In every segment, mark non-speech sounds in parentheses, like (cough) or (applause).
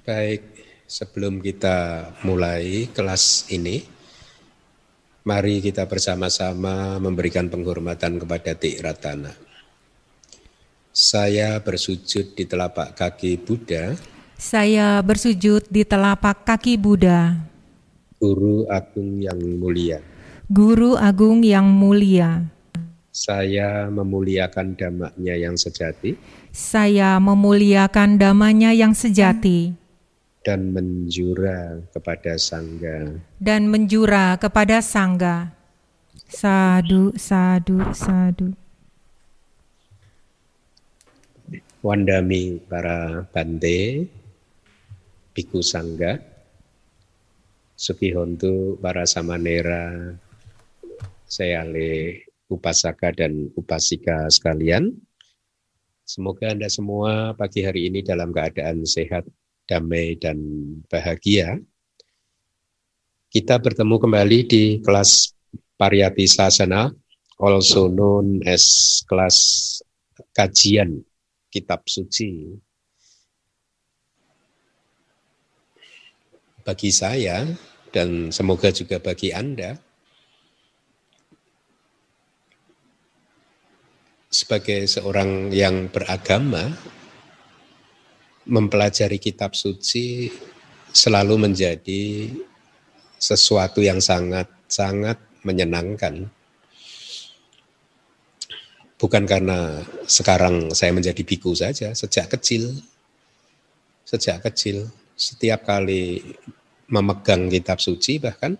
Baik, sebelum kita mulai kelas ini, mari kita bersama-sama memberikan penghormatan kepada Tik Ratana. Saya bersujud di telapak kaki Buddha. Saya bersujud di telapak kaki Buddha. Guru Agung yang mulia. Guru Agung yang mulia. Saya memuliakan damaknya yang sejati. Saya memuliakan damanya yang sejati dan menjura kepada sangga. Dan menjura kepada sangga. Sadu sadu sadu. Wandami para bante biku sangga sukihontu para samanera sayale upasaka dan upasika sekalian. Semoga anda semua pagi hari ini dalam keadaan sehat damai dan bahagia. Kita bertemu kembali di kelas Pariyati Sasana, also known as kelas kajian kitab suci. Bagi saya dan semoga juga bagi Anda, sebagai seorang yang beragama, mempelajari kitab suci selalu menjadi sesuatu yang sangat sangat menyenangkan. Bukan karena sekarang saya menjadi biku saja, sejak kecil. Sejak kecil, setiap kali memegang kitab suci bahkan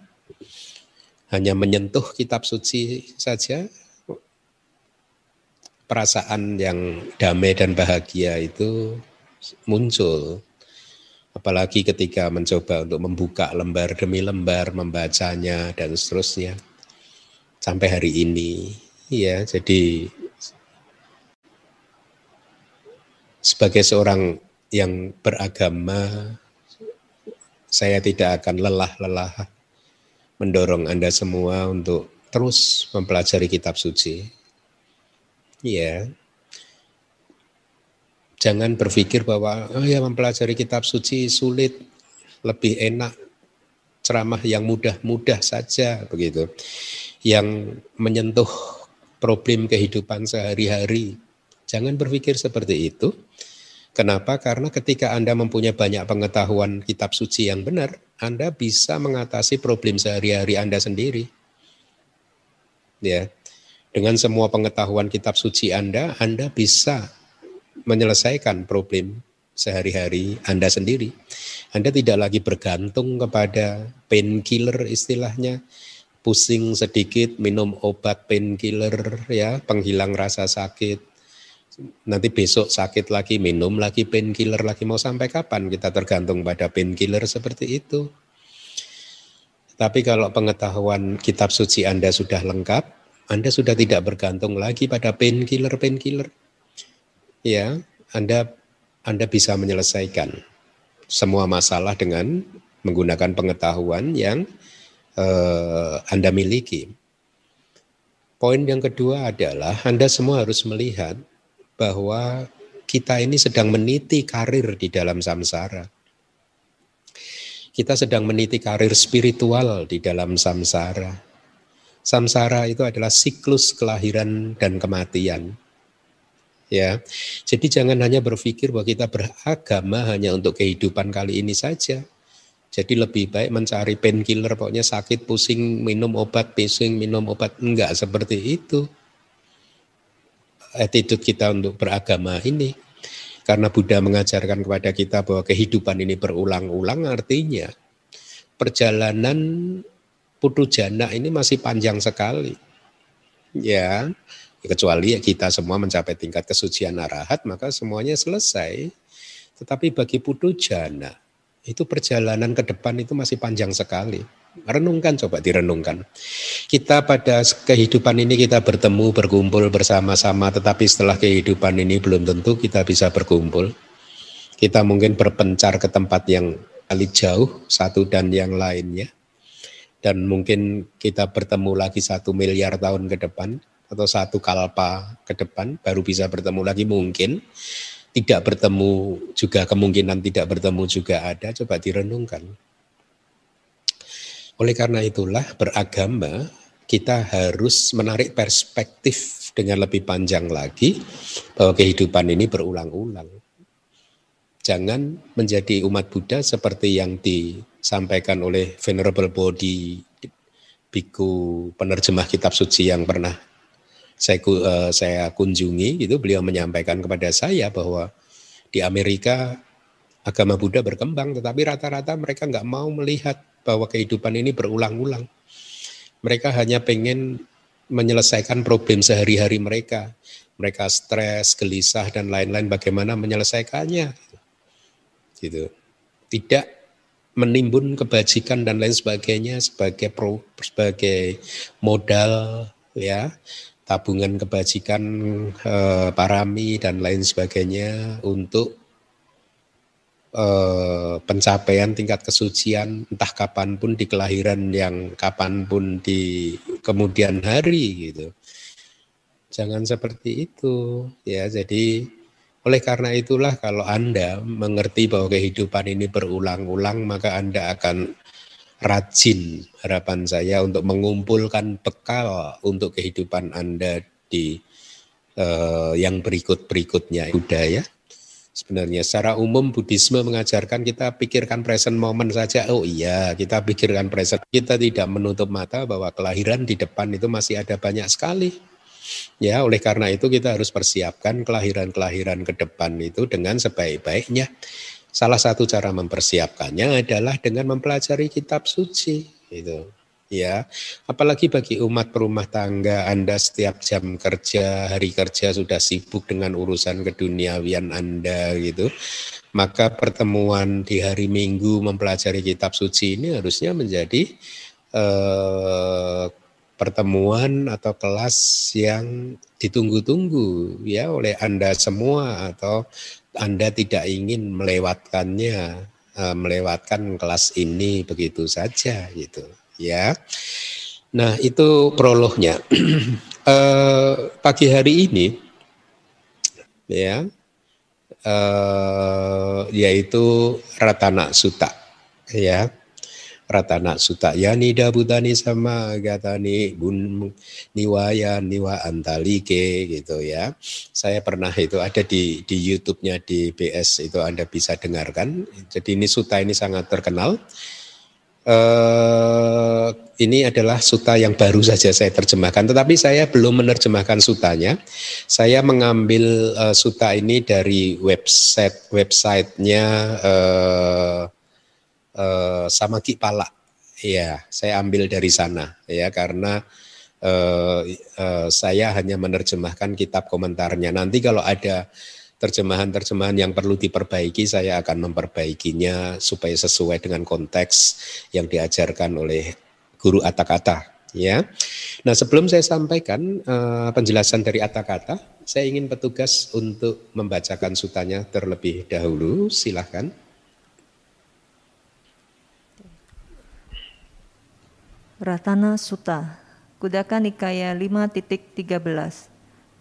hanya menyentuh kitab suci saja perasaan yang damai dan bahagia itu muncul. Apalagi ketika mencoba untuk membuka lembar demi lembar, membacanya dan seterusnya. Sampai hari ini, ya, jadi sebagai seorang yang beragama, saya tidak akan lelah-lelah mendorong Anda semua untuk terus mempelajari kitab suci. Ya, Jangan berpikir bahwa oh ya mempelajari kitab suci sulit, lebih enak ceramah yang mudah-mudah saja begitu. Yang menyentuh problem kehidupan sehari-hari. Jangan berpikir seperti itu. Kenapa? Karena ketika Anda mempunyai banyak pengetahuan kitab suci yang benar, Anda bisa mengatasi problem sehari-hari Anda sendiri. Ya. Dengan semua pengetahuan kitab suci Anda, Anda bisa menyelesaikan problem sehari-hari Anda sendiri. Anda tidak lagi bergantung kepada painkiller istilahnya, pusing sedikit minum obat painkiller ya, penghilang rasa sakit. Nanti besok sakit lagi minum lagi painkiller lagi mau sampai kapan kita tergantung pada painkiller seperti itu. Tapi kalau pengetahuan kitab suci Anda sudah lengkap, Anda sudah tidak bergantung lagi pada painkiller-painkiller ya Anda Anda bisa menyelesaikan semua masalah dengan menggunakan pengetahuan yang eh, Anda miliki. Poin yang kedua adalah Anda semua harus melihat bahwa kita ini sedang meniti karir di dalam samsara. Kita sedang meniti karir spiritual di dalam samsara. Samsara itu adalah siklus kelahiran dan kematian ya. Jadi jangan hanya berpikir bahwa kita beragama hanya untuk kehidupan kali ini saja. Jadi lebih baik mencari painkiller pokoknya sakit pusing minum obat pusing minum obat enggak seperti itu. Attitude kita untuk beragama ini. Karena Buddha mengajarkan kepada kita bahwa kehidupan ini berulang-ulang artinya perjalanan putu jana ini masih panjang sekali. Ya, kecuali kita semua mencapai tingkat kesucian arahat maka semuanya selesai. Tetapi bagi putu jana itu perjalanan ke depan itu masih panjang sekali. Renungkan coba direnungkan. Kita pada kehidupan ini kita bertemu berkumpul bersama-sama tetapi setelah kehidupan ini belum tentu kita bisa berkumpul. Kita mungkin berpencar ke tempat yang kali jauh satu dan yang lainnya. Dan mungkin kita bertemu lagi satu miliar tahun ke depan atau satu kalpa ke depan baru bisa bertemu lagi mungkin. tidak bertemu juga kemungkinan tidak bertemu juga ada, coba direnungkan. Oleh karena itulah beragama kita harus menarik perspektif dengan lebih panjang lagi bahwa kehidupan ini berulang-ulang. Jangan menjadi umat Buddha seperti yang disampaikan oleh Venerable Bodhi biku penerjemah kitab suci yang pernah saya uh, saya kunjungi itu beliau menyampaikan kepada saya bahwa di Amerika agama Buddha berkembang tetapi rata-rata mereka nggak mau melihat bahwa kehidupan ini berulang-ulang. Mereka hanya pengen menyelesaikan problem sehari-hari mereka. Mereka stres, gelisah dan lain-lain bagaimana menyelesaikannya. Gitu. Tidak menimbun kebajikan dan lain sebagainya sebagai pro, sebagai modal ya tabungan kebajikan eh, parami dan lain sebagainya untuk eh, pencapaian tingkat kesucian entah kapan pun di kelahiran yang kapan pun di kemudian hari gitu. Jangan seperti itu ya. Jadi oleh karena itulah kalau anda mengerti bahwa kehidupan ini berulang-ulang maka anda akan rajin harapan saya untuk mengumpulkan bekal untuk kehidupan Anda di uh, yang berikut-berikutnya budaya. Sebenarnya secara umum Buddhisme mengajarkan kita pikirkan present moment saja. Oh iya, kita pikirkan present. Kita tidak menutup mata bahwa kelahiran di depan itu masih ada banyak sekali. Ya, oleh karena itu kita harus persiapkan kelahiran-kelahiran ke depan itu dengan sebaik-baiknya. Salah satu cara mempersiapkannya adalah dengan mempelajari kitab suci itu. Ya, apalagi bagi umat perumah tangga Anda setiap jam kerja, hari kerja sudah sibuk dengan urusan keduniawian Anda gitu. Maka pertemuan di hari Minggu mempelajari kitab suci ini harusnya menjadi eh, pertemuan atau kelas yang ditunggu-tunggu ya oleh Anda semua atau anda tidak ingin melewatkannya, eh, melewatkan kelas ini begitu saja gitu, ya. Nah itu prolognya. (clears throat) eh, pagi hari ini, ya, eh, yaitu Ratana Suta, ya Ratana Suta Yani Dabutani sama Gatani Gun Niwaya Niwa Antalike gitu ya. Saya pernah itu ada di di YouTube-nya di BS itu Anda bisa dengarkan. Jadi ini Suta ini sangat terkenal. Uh, ini adalah suta yang baru saja saya terjemahkan, tetapi saya belum menerjemahkan sutanya. Saya mengambil uh, suta ini dari website websitenya uh, uh, sama Ki Pala. Ya, saya ambil dari sana ya karena uh, uh, saya hanya menerjemahkan kitab komentarnya. Nanti kalau ada terjemahan-terjemahan yang perlu diperbaiki, saya akan memperbaikinya supaya sesuai dengan konteks yang diajarkan oleh guru Atakata. Ya, nah sebelum saya sampaikan uh, penjelasan dari Atakata, saya ingin petugas untuk membacakan sutanya terlebih dahulu. Silahkan. Ratana Sutta, Kudaka Nikaya 5.13,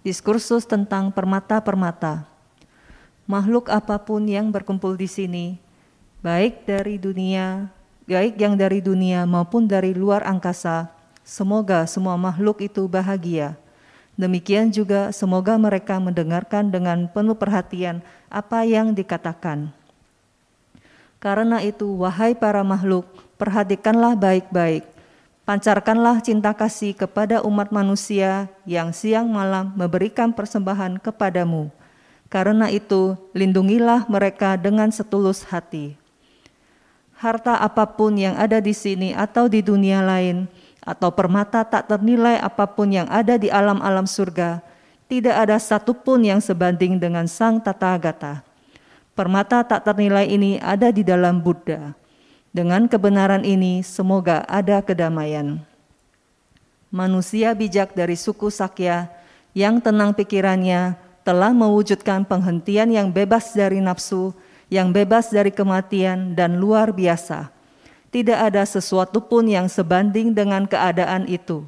diskursus tentang permata-permata. Makhluk apa pun yang berkumpul di sini, baik dari dunia, baik yang dari dunia maupun dari luar angkasa, semoga semua makhluk itu bahagia. Demikian juga semoga mereka mendengarkan dengan penuh perhatian apa yang dikatakan. Karena itu, wahai para makhluk, perhatikanlah baik-baik Pancarkanlah cinta kasih kepada umat manusia yang siang malam memberikan persembahan kepadamu. Karena itu, lindungilah mereka dengan setulus hati. Harta apa pun yang ada di sini atau di dunia lain, atau permata tak ternilai apa pun yang ada di alam-alam surga, tidak ada satupun yang sebanding dengan Sang Tata Gata. Permata tak ternilai ini ada di dalam Buddha. Dengan kebenaran ini, semoga ada kedamaian. Manusia bijak dari suku Sakya yang tenang pikirannya telah mewujudkan penghentian yang bebas dari nafsu, yang bebas dari kematian, dan luar biasa. Tidak ada sesuatu pun yang sebanding dengan keadaan itu.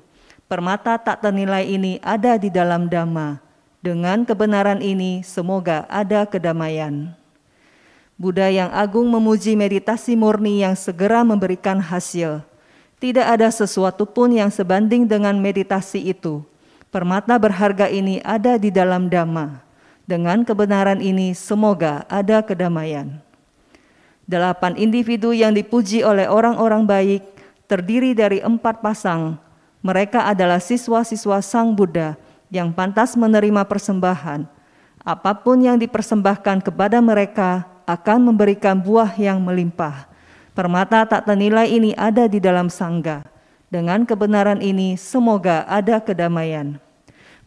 Permata tak ternilai ini ada di dalam Dhamma. Dengan kebenaran ini, semoga ada kedamaian. Buddha yang agung memuji meditasi murni yang segera memberikan hasil. Tidak ada sesuatu pun yang sebanding dengan meditasi itu. Permata berharga ini ada di dalam Dhamma. Dengan kebenaran ini, semoga ada kedamaian. Delapan individu yang dipuji oleh orang-orang baik terdiri dari empat pasang. Mereka adalah siswa-siswa Sang Buddha yang pantas menerima persembahan. Apa pun yang dipersembahkan kepada mereka akan memberikan buah yang melimpah. Permata tak ternilai ini ada di dalam sangga. Dengan kebenaran ini, semoga ada kedamaian.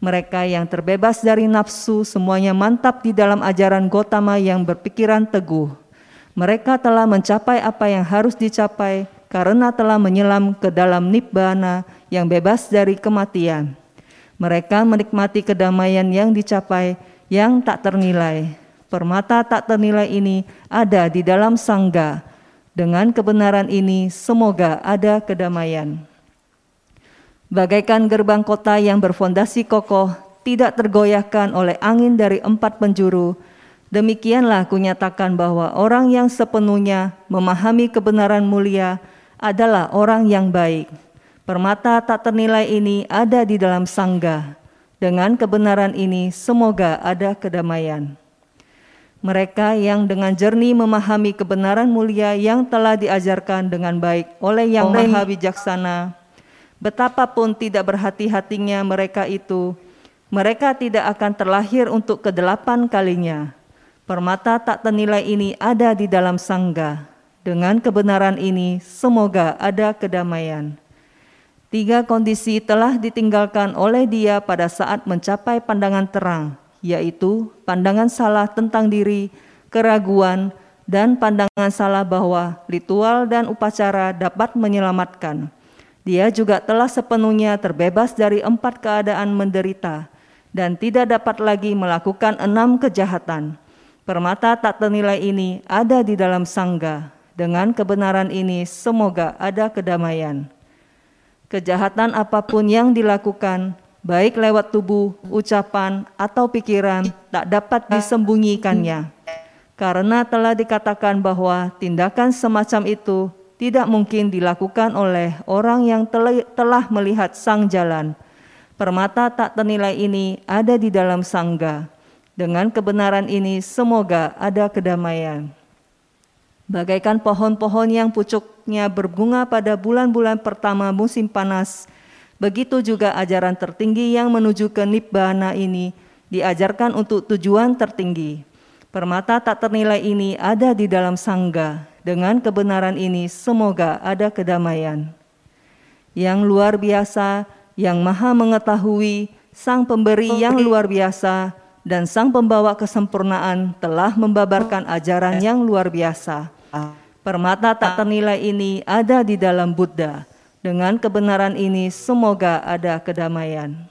Mereka yang terbebas dari nafsu semuanya mantap di dalam ajaran Gotama yang berpikiran teguh. Mereka telah mencapai apa yang harus dicapai karena telah menyelam ke dalam nibbana yang bebas dari kematian. Mereka menikmati kedamaian yang dicapai yang tak ternilai. Permata tak ternilai ini ada di dalam sangga dengan kebenaran ini, semoga ada kedamaian. Bagaikan gerbang kota yang berfondasi kokoh, tidak tergoyahkan oleh angin dari empat penjuru, demikianlah kunyatakan bahwa orang yang sepenuhnya memahami kebenaran mulia adalah orang yang baik. Permata tak ternilai ini ada di dalam sangga. Dengan kebenaran ini, semoga ada kedamaian mereka yang dengan jernih memahami kebenaran mulia yang telah diajarkan dengan baik oleh Yang Maha Bijaksana. Betapapun tidak berhati-hatinya mereka itu, mereka tidak akan terlahir untuk kedelapan kalinya. Permata tak ternilai ini ada di dalam sangga. Dengan kebenaran ini, semoga ada kedamaian. Tiga kondisi telah ditinggalkan oleh dia pada saat mencapai pandangan terang, yaitu pandangan salah tentang diri, keraguan, dan pandangan salah bahwa ritual dan upacara dapat menyelamatkan. Dia juga telah sepenuhnya terbebas dari empat keadaan menderita dan tidak dapat lagi melakukan enam kejahatan. Permata tak ternilai ini ada di dalam sangga. Dengan kebenaran ini, semoga ada kedamaian. Kejahatan apa pun yang dilakukan, baik lewat tubuh, ucapan, atau pikiran, tak dapat disembunyikannya. Karena telah dikatakan bahwa tindakan semacam itu tidak mungkin dilakukan oleh orang yang telah melihat sang jalan. Permata tak ternilai ini ada di dalam sangga. Dengan kebenaran ini semoga ada kedamaian. Bagaikan pohon-pohon yang pucuknya berbunga pada bulan-bulan pertama musim panas, Begitu juga ajaran tertinggi yang menuju ke Nibbana ini diajarkan untuk tujuan tertinggi. Permata tak ternilai ini ada di dalam sangga. Dengan kebenaran ini semoga ada kedamaian. Yang luar biasa, yang maha mengetahui, sang pemberi yang luar biasa, dan sang pembawa kesempurnaan telah membabarkan ajaran yang luar biasa. Permata tak ternilai ini ada di dalam Buddha dengan kebenaran ini semoga ada kedamaian.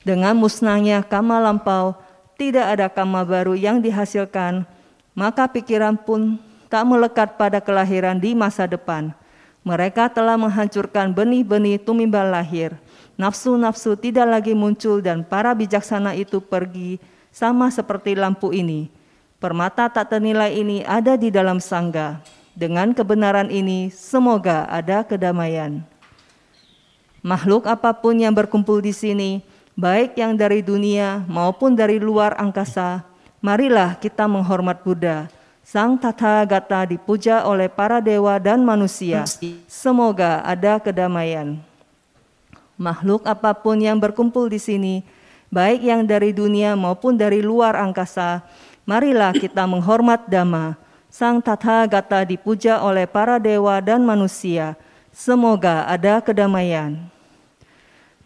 Dengan musnahnya kama lampau, tidak ada kama baru yang dihasilkan, maka pikiran pun tak melekat pada kelahiran di masa depan. Mereka telah menghancurkan benih-benih tumimbal lahir. Nafsu-nafsu tidak lagi muncul dan para bijaksana itu pergi sama seperti lampu ini. Permata tak ternilai ini ada di dalam sangga. Dengan kebenaran ini, semoga ada kedamaian. Makhluk apa pun yang berkumpul di sini, baik yang dari dunia maupun dari luar angkasa, marilah kita menghormat Buddha. Sang Tata Gata dipuja oleh para dewa dan manusia. Semoga ada kedamaian. Makhluk apa pun yang berkumpul di sini, baik yang dari dunia maupun dari luar angkasa, marilah kita menghormat Dhamma Sang Tathagata dipuja oleh para dewa dan manusia. Semoga ada kedamaian.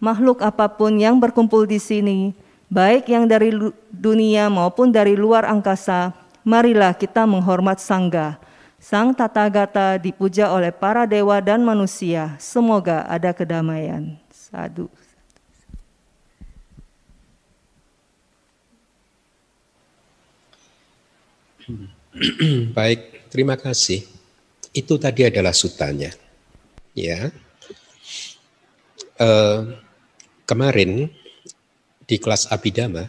Makhluk apa pun yang berkumpul di sini, baik yang dari dunia maupun dari luar angkasa, marilah kita menghormat Sangga. Sang Tathagata dipuja oleh para dewa dan manusia. Semoga ada kedamaian. Sadu. (clears throat) Baik, terima kasih. Itu tadi adalah sutanya. Ya. Uh, kemarin di kelas Abidama,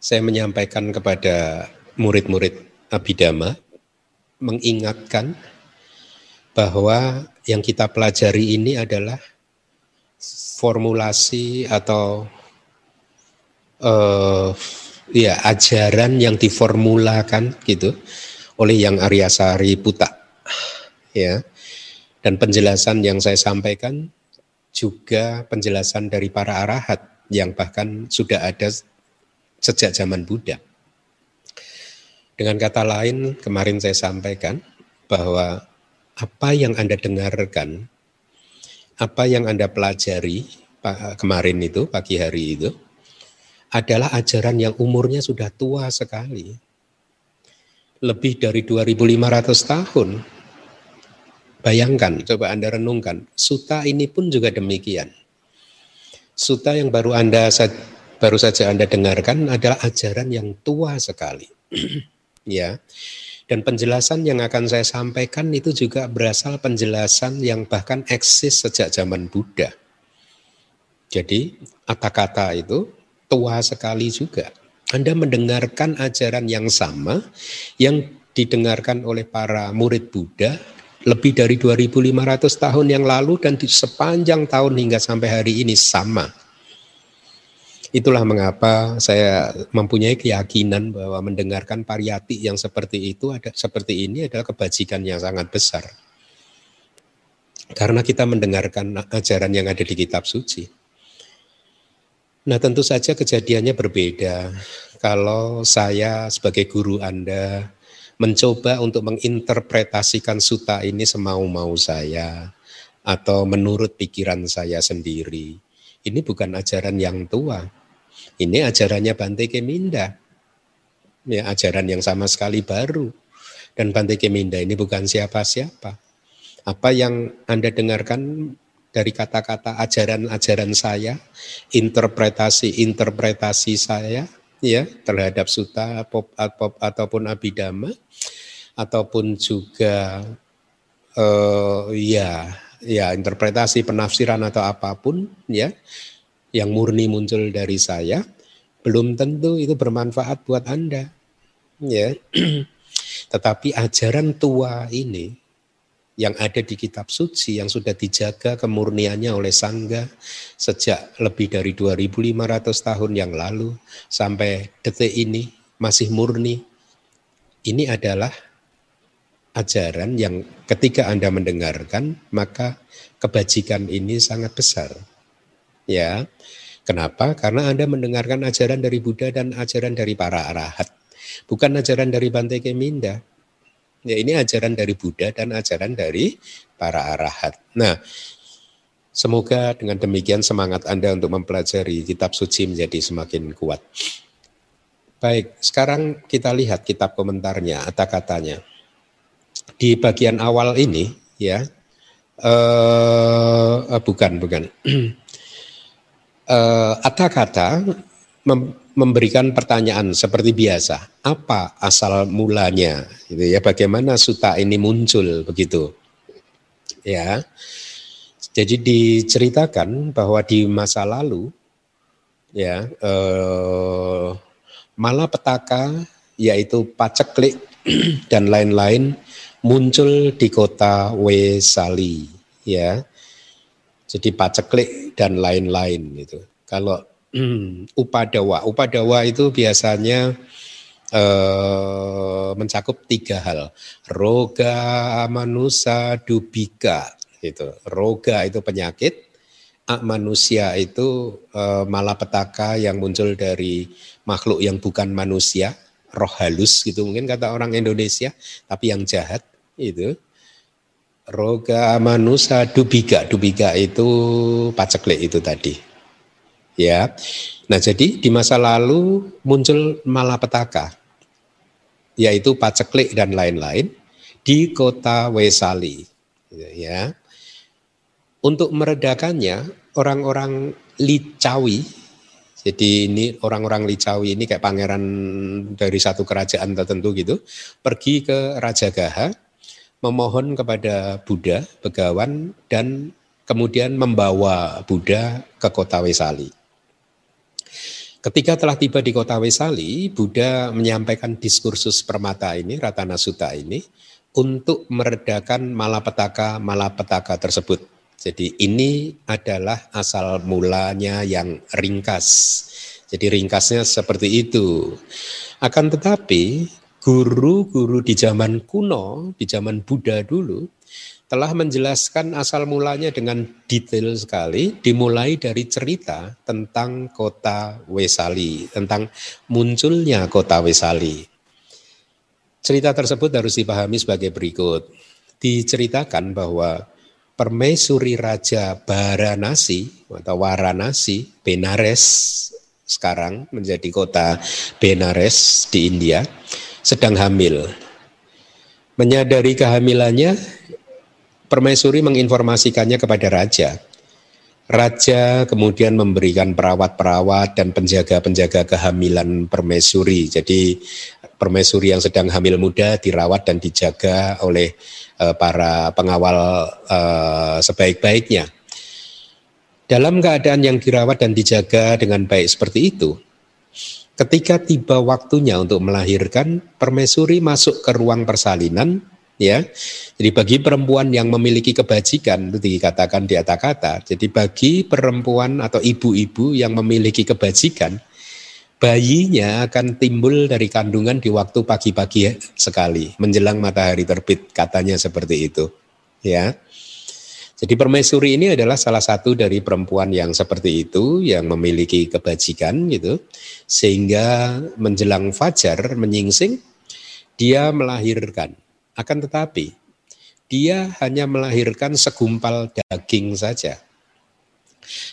saya menyampaikan kepada murid-murid Abidama, mengingatkan bahwa yang kita pelajari ini adalah formulasi atau uh, ya ajaran yang diformulakan gitu oleh yang Arya Sari Puta ya dan penjelasan yang saya sampaikan juga penjelasan dari para arahat yang bahkan sudah ada sejak zaman Buddha. Dengan kata lain, kemarin saya sampaikan bahwa apa yang Anda dengarkan, apa yang Anda pelajari kemarin itu, pagi hari itu, adalah ajaran yang umurnya sudah tua sekali. Lebih dari 2500 tahun Bayangkan, coba Anda renungkan, suta ini pun juga demikian. Suta yang baru Anda baru saja Anda dengarkan adalah ajaran yang tua sekali. (clears throat) ya. Dan penjelasan yang akan saya sampaikan itu juga berasal penjelasan yang bahkan eksis sejak zaman Buddha. Jadi, kata-kata itu tua sekali juga. Anda mendengarkan ajaran yang sama yang didengarkan oleh para murid Buddha lebih dari 2500 tahun yang lalu dan di sepanjang tahun hingga sampai hari ini sama. Itulah mengapa saya mempunyai keyakinan bahwa mendengarkan pariyati yang seperti itu ada seperti ini adalah kebajikan yang sangat besar. Karena kita mendengarkan ajaran yang ada di kitab suci. Nah, tentu saja kejadiannya berbeda. Kalau saya sebagai guru Anda mencoba untuk menginterpretasikan suta ini semau-mau saya atau menurut pikiran saya sendiri. Ini bukan ajaran yang tua. Ini ajarannya Bante Keminda. Ya, ajaran yang sama sekali baru. Dan Bante Keminda ini bukan siapa-siapa. Apa yang Anda dengarkan dari kata-kata ajaran-ajaran saya, interpretasi-interpretasi saya, ya terhadap suta pop, pop ataupun abidama ataupun juga uh, ya ya interpretasi penafsiran atau apa pun ya yang murni muncul dari saya belum tentu itu bermanfaat buat Anda ya. (clears throat) Tetapi ajaran tua ini yang ada di kitab suci yang sudah dijaga kemurniannya oleh sangga sejak lebih dari 2500 tahun yang lalu sampai detik ini masih murni. Ini adalah ajaran yang ketika Anda mendengarkan maka kebajikan ini sangat besar. Ya. Kenapa? Karena Anda mendengarkan ajaran dari Buddha dan ajaran dari para arahat. Bukan ajaran dari Bante Keminda. Ya, ini ajaran dari Buddha dan ajaran dari para arahat. Nah, semoga dengan demikian semangat Anda untuk mempelajari kitab suci menjadi semakin kuat. Baik, sekarang kita lihat kitab komentarnya, kata katanya. Di bagian awal ini, ya, uh, bukan, bukan. (clears throat) uh, kata-kata memberikan pertanyaan seperti biasa, apa asal mulanya? Gitu ya, bagaimana suta ini muncul begitu? Ya. Jadi diceritakan bahwa di masa lalu ya eh, malapetaka yaitu paceklik (clears throat) dan lain-lain muncul di kota Wesali ya. Jadi paceklik dan lain-lain gitu. Kalau upadawa. Upadawa itu biasanya eh, mencakup tiga hal. Roga, manusia, dubika. Itu. Roga itu penyakit. Ak manusia itu eh, malapetaka yang muncul dari makhluk yang bukan manusia. Roh halus gitu mungkin kata orang Indonesia. Tapi yang jahat itu. Roga manusia dubika. Dubika itu paceklik itu tadi Ya. Nah, jadi di masa lalu muncul malapetaka yaitu paceklik dan lain-lain di kota Wesali. Ya. Untuk meredakannya, orang-orang Licawi, jadi ini orang-orang Licawi ini kayak pangeran dari satu kerajaan tertentu gitu, pergi ke Raja Gaha, memohon kepada Buddha, Begawan, dan kemudian membawa Buddha ke kota Wesali. Ketika telah tiba di kota Wesali, Buddha menyampaikan diskursus permata ini, Ratana Sutta ini, untuk meredakan malapetaka-malapetaka tersebut. Jadi ini adalah asal mulanya yang ringkas. Jadi ringkasnya seperti itu. Akan tetapi guru-guru di zaman kuno, di zaman Buddha dulu, telah menjelaskan asal mulanya dengan detail sekali, dimulai dari cerita tentang kota Wesali, tentang munculnya kota Wesali. Cerita tersebut harus dipahami sebagai berikut. Diceritakan bahwa permaisuri Raja Baranasi atau Waranasi, Benares sekarang menjadi kota Benares di India, sedang hamil. Menyadari kehamilannya, Permaisuri menginformasikannya kepada raja. Raja kemudian memberikan perawat-perawat dan penjaga-penjaga kehamilan permaisuri. Jadi permaisuri yang sedang hamil muda dirawat dan dijaga oleh uh, para pengawal uh, sebaik-baiknya. Dalam keadaan yang dirawat dan dijaga dengan baik seperti itu, ketika tiba waktunya untuk melahirkan, permaisuri masuk ke ruang persalinan ya. Jadi bagi perempuan yang memiliki kebajikan itu dikatakan di atas kata. Jadi bagi perempuan atau ibu-ibu yang memiliki kebajikan, bayinya akan timbul dari kandungan di waktu pagi-pagi sekali, menjelang matahari terbit, katanya seperti itu. Ya. Jadi permaisuri ini adalah salah satu dari perempuan yang seperti itu, yang memiliki kebajikan gitu, sehingga menjelang fajar menyingsing, dia melahirkan akan tetapi dia hanya melahirkan segumpal daging saja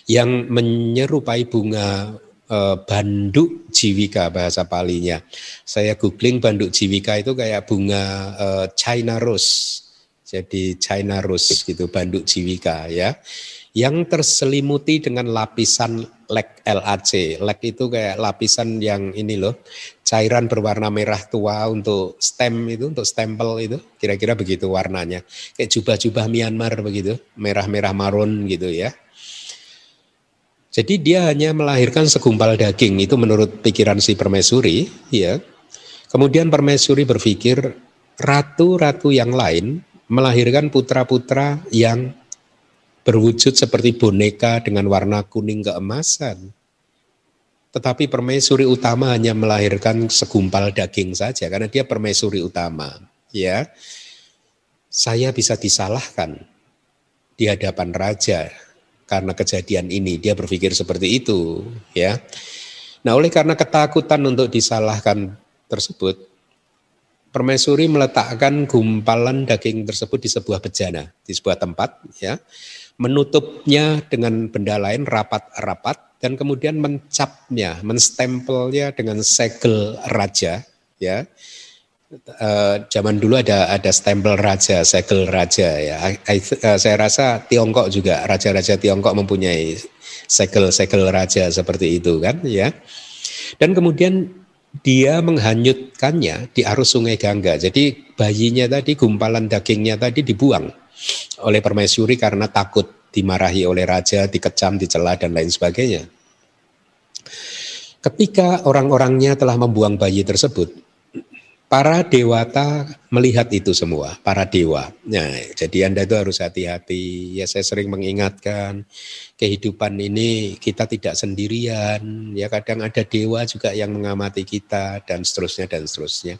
yang menyerupai bunga e, banduk jiwika bahasa palinya. Saya googling banduk jiwika itu kayak bunga e, China rose. Jadi China rose gitu banduk jiwika ya. Yang terselimuti dengan lapisan lek LAC. Lek itu kayak lapisan yang ini loh cairan berwarna merah tua untuk stem itu, untuk stempel itu, kira-kira begitu warnanya. Kayak jubah-jubah Myanmar begitu, merah-merah marun gitu ya. Jadi dia hanya melahirkan segumpal daging, itu menurut pikiran si permaisuri, ya. Kemudian permaisuri berpikir ratu-ratu yang lain melahirkan putra-putra yang berwujud seperti boneka dengan warna kuning keemasan. Tetapi permaisuri utama hanya melahirkan segumpal daging saja karena dia permaisuri utama, ya. Saya bisa disalahkan di hadapan raja karena kejadian ini. Dia berpikir seperti itu, ya. Nah, oleh karena ketakutan untuk disalahkan tersebut, permaisuri meletakkan gumpalan daging tersebut di sebuah bejana, di sebuah tempat, ya. Menutupnya dengan benda lain rapat-rapat dan kemudian mencapnya, menstempelnya dengan segel raja, ya. E, zaman dulu ada ada stempel raja, segel raja ya. I, uh, saya rasa Tiongkok juga raja-raja Tiongkok mempunyai segel-segel raja seperti itu kan ya. Dan kemudian dia menghanyutkannya di arus sungai Gangga. Jadi bayinya tadi, gumpalan dagingnya tadi dibuang oleh permaisuri karena takut dimarahi oleh raja, dikecam, dicela dan lain sebagainya. Ketika orang-orangnya telah membuang bayi tersebut, para dewata melihat itu semua, para dewa. Nah, jadi Anda itu harus hati-hati. Ya saya sering mengingatkan kehidupan ini kita tidak sendirian. Ya kadang ada dewa juga yang mengamati kita dan seterusnya dan seterusnya.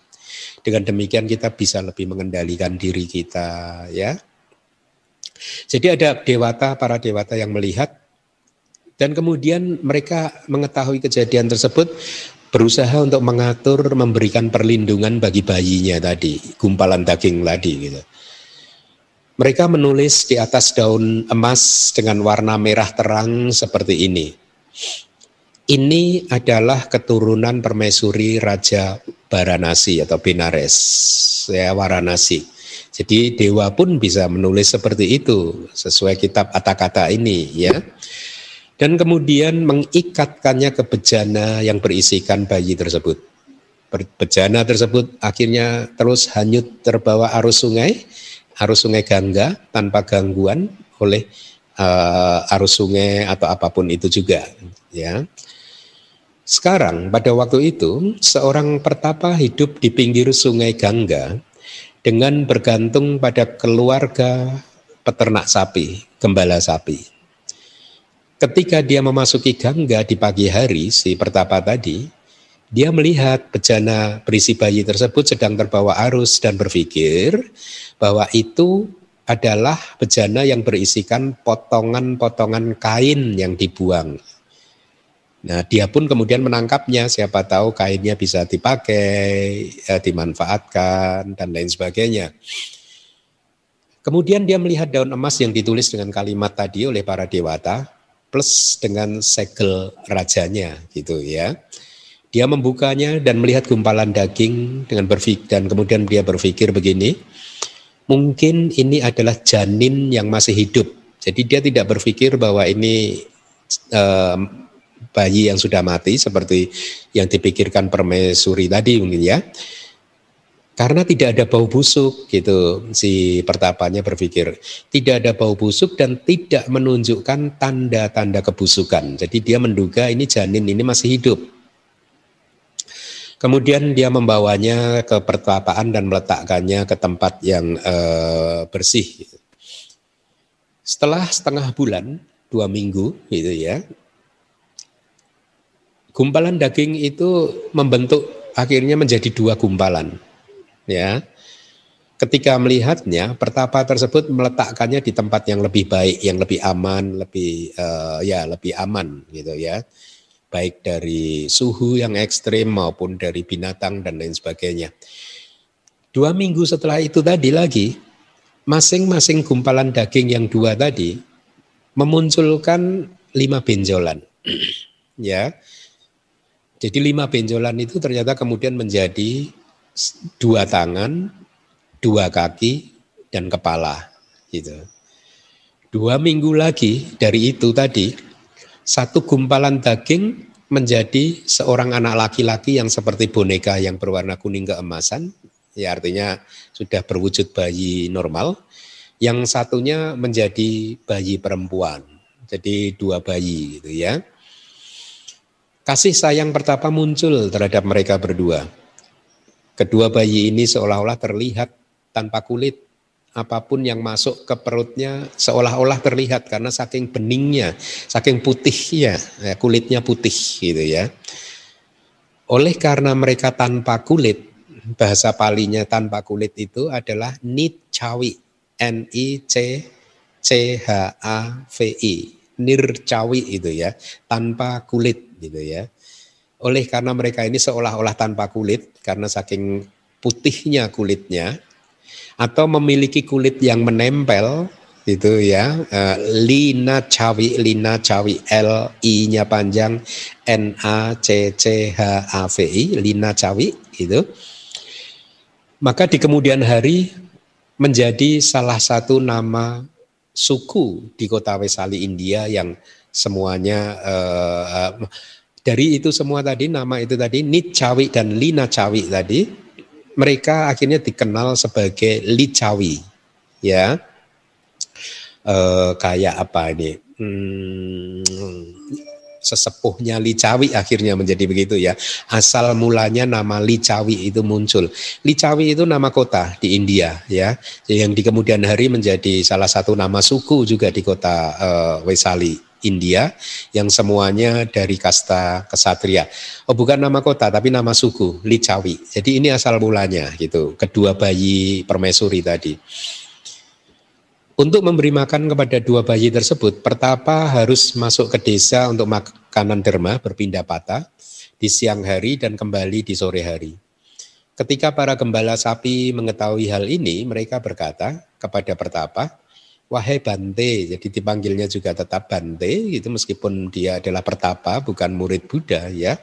Dengan demikian kita bisa lebih mengendalikan diri kita, ya. Jadi ada dewata, para dewata yang melihat dan kemudian mereka mengetahui kejadian tersebut berusaha untuk mengatur memberikan perlindungan bagi bayinya tadi, gumpalan daging tadi gitu. Mereka menulis di atas daun emas dengan warna merah terang seperti ini. Ini adalah keturunan permaisuri Raja Baranasi atau Benares, ya Waranasi. Jadi dewa pun bisa menulis seperti itu sesuai kitab kata-kata ini ya. Dan kemudian mengikatkannya ke bejana yang berisikan bayi tersebut. Bejana tersebut akhirnya terus hanyut terbawa arus sungai, arus sungai Gangga tanpa gangguan oleh uh, arus sungai atau apa pun itu juga ya. Sekarang pada waktu itu seorang pertapa hidup di pinggir sungai Gangga dengan bergantung pada keluarga peternak sapi, gembala sapi. Ketika dia memasuki Gangga di pagi hari, si pertapa tadi, dia melihat bejana berisi bayi tersebut sedang terbawa arus dan berpikir bahwa itu adalah bejana yang berisikan potongan-potongan kain yang dibuang Nah, dia pun kemudian menangkapnya, siapa tahu kainnya bisa dipakai, ya, dimanfaatkan, dan lain sebagainya. Kemudian dia melihat daun emas yang ditulis dengan kalimat tadi oleh para dewata, plus dengan segel rajanya, gitu ya. Dia membukanya dan melihat gumpalan daging dengan berpikir dan kemudian dia berpikir begini, mungkin ini adalah janin yang masih hidup. Jadi dia tidak berpikir bahwa ini um, bayi yang sudah mati seperti yang dipikirkan permaisuri tadi mungkin ya. Karena tidak ada bau busuk gitu si pertapanya berpikir. Tidak ada bau busuk dan tidak menunjukkan tanda-tanda kebusukan. Jadi dia menduga ini janin ini masih hidup. Kemudian dia membawanya ke pertapaan dan meletakkannya ke tempat yang uh, bersih. Setelah setengah bulan, dua minggu gitu ya, Gumpalan daging itu membentuk akhirnya menjadi dua gumpalan. Ya. Ketika melihatnya, pertapa tersebut meletakkannya di tempat yang lebih baik, yang lebih aman, lebih uh, ya lebih aman gitu ya. Baik dari suhu yang ekstrim maupun dari binatang dan lain sebagainya. Dua minggu setelah itu tadi lagi, masing-masing gumpalan daging yang dua tadi memunculkan lima benjolan. (clears throat) ya, jadi lima benjolan itu ternyata kemudian menjadi dua tangan, dua kaki, dan kepala. Gitu. Dua minggu lagi dari itu tadi, satu gumpalan daging menjadi seorang anak laki-laki yang seperti boneka yang berwarna kuning keemasan, ya artinya sudah berwujud bayi normal. Yang satunya menjadi bayi perempuan, jadi dua bayi gitu ya. Kasih sayang pertapa muncul terhadap mereka berdua. Kedua bayi ini seolah-olah terlihat tanpa kulit. Apa pun yang masuk ke perutnya seolah-olah terlihat karena saking beningnya, saking putihnya, ya, kulitnya putih gitu ya. Oleh karena mereka tanpa kulit, bahasa palinya tanpa kulit itu adalah nicawi, N I C C H A V I, nircawi itu ya, tanpa kulit gitu ya. Oleh karena mereka ini seolah-olah tanpa kulit karena saking putihnya kulitnya atau memiliki kulit yang menempel itu ya uh, lina cawi lina cawi l i nya panjang n a c c h a v i lina cawi itu maka di kemudian hari menjadi salah satu nama suku di kota Wesali India yang semuanya uh, dari itu semua tadi nama itu tadi Nicawi dan Lina Cawi tadi mereka akhirnya dikenal sebagai Licawi ya uh, kayak apa ini hmm, sesepuhnya Licawi akhirnya menjadi begitu ya. Asal mulanya nama Licawi itu muncul. Licawi itu nama kota di India ya, yang di kemudian hari menjadi salah satu nama suku juga di kota uh, Wesali. India yang semuanya dari kasta kesatria. Oh bukan nama kota tapi nama suku Licawi. Jadi ini asal mulanya gitu. Kedua bayi permaisuri tadi. Untuk memberi makan kepada dua bayi tersebut, pertapa harus masuk ke desa untuk makanan derma berpindah patah di siang hari dan kembali di sore hari. Ketika para gembala sapi mengetahui hal ini, mereka berkata kepada pertapa, Wahai Bante, jadi dipanggilnya juga tetap Bante, gitu meskipun dia adalah pertapa, bukan murid Buddha ya.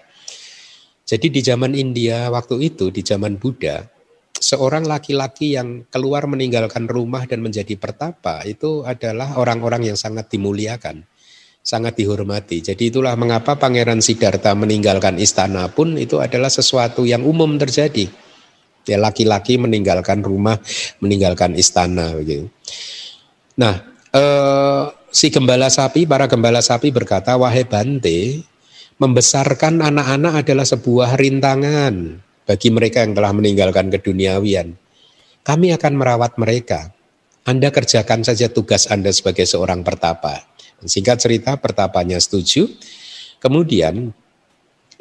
Jadi di zaman India waktu itu, di zaman Buddha, seorang laki-laki yang keluar meninggalkan rumah dan menjadi pertapa itu adalah orang-orang yang sangat dimuliakan, sangat dihormati. Jadi itulah mengapa Pangeran Siddhartha meninggalkan istana pun itu adalah sesuatu yang umum terjadi. Ya laki-laki meninggalkan rumah, meninggalkan istana begitu. Nah, eh, si gembala sapi, para gembala sapi berkata, "Wahai Bante, Membesarkan anak-anak adalah sebuah rintangan bagi mereka yang telah meninggalkan keduniawian. Kami akan merawat mereka. Anda kerjakan saja tugas Anda sebagai seorang pertapa. Singkat cerita, pertapanya setuju. Kemudian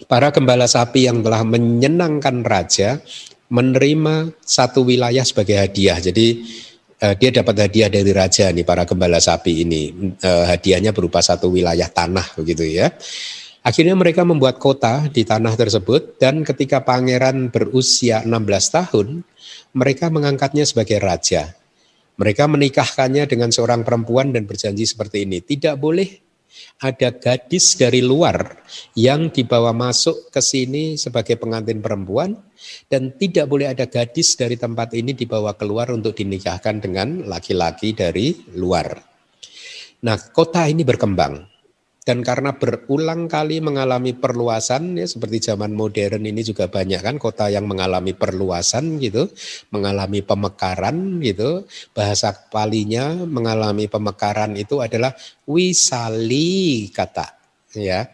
para gembala sapi yang telah menyenangkan raja menerima satu wilayah sebagai hadiah. Jadi uh, dia dapat hadiah dari raja nih para gembala sapi ini. Uh, hadiahnya berupa satu wilayah tanah begitu ya. Akhirnya mereka membuat kota di tanah tersebut dan ketika pangeran berusia 16 tahun, mereka mengangkatnya sebagai raja. Mereka menikahkannya dengan seorang perempuan dan berjanji seperti ini, tidak boleh ada gadis dari luar yang dibawa masuk ke sini sebagai pengantin perempuan dan tidak boleh ada gadis dari tempat ini dibawa keluar untuk dinikahkan dengan laki-laki dari luar. Nah, kota ini berkembang dan karena berulang kali mengalami perluasan ya seperti zaman modern ini juga banyak kan kota yang mengalami perluasan gitu, mengalami pemekaran gitu. Bahasa palinya mengalami pemekaran itu adalah wisali kata ya.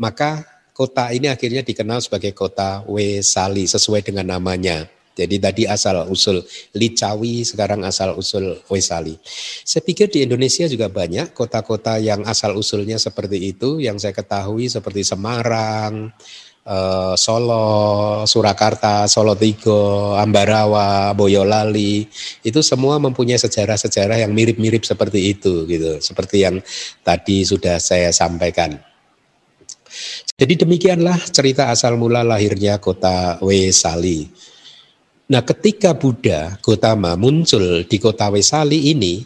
Maka kota ini akhirnya dikenal sebagai kota Wesali sesuai dengan namanya. Jadi tadi asal usul Licawi, sekarang asal usul Wesali. Saya pikir di Indonesia juga banyak kota-kota yang asal usulnya seperti itu, yang saya ketahui seperti Semarang, eh, Solo, Surakarta, Solo Tigo, Ambarawa, Boyolali, itu semua mempunyai sejarah-sejarah yang mirip-mirip seperti itu gitu, seperti yang tadi sudah saya sampaikan. Jadi demikianlah cerita asal mula lahirnya kota Wesali. Nah, ketika Buddha Gotama muncul di kota Wesali ini,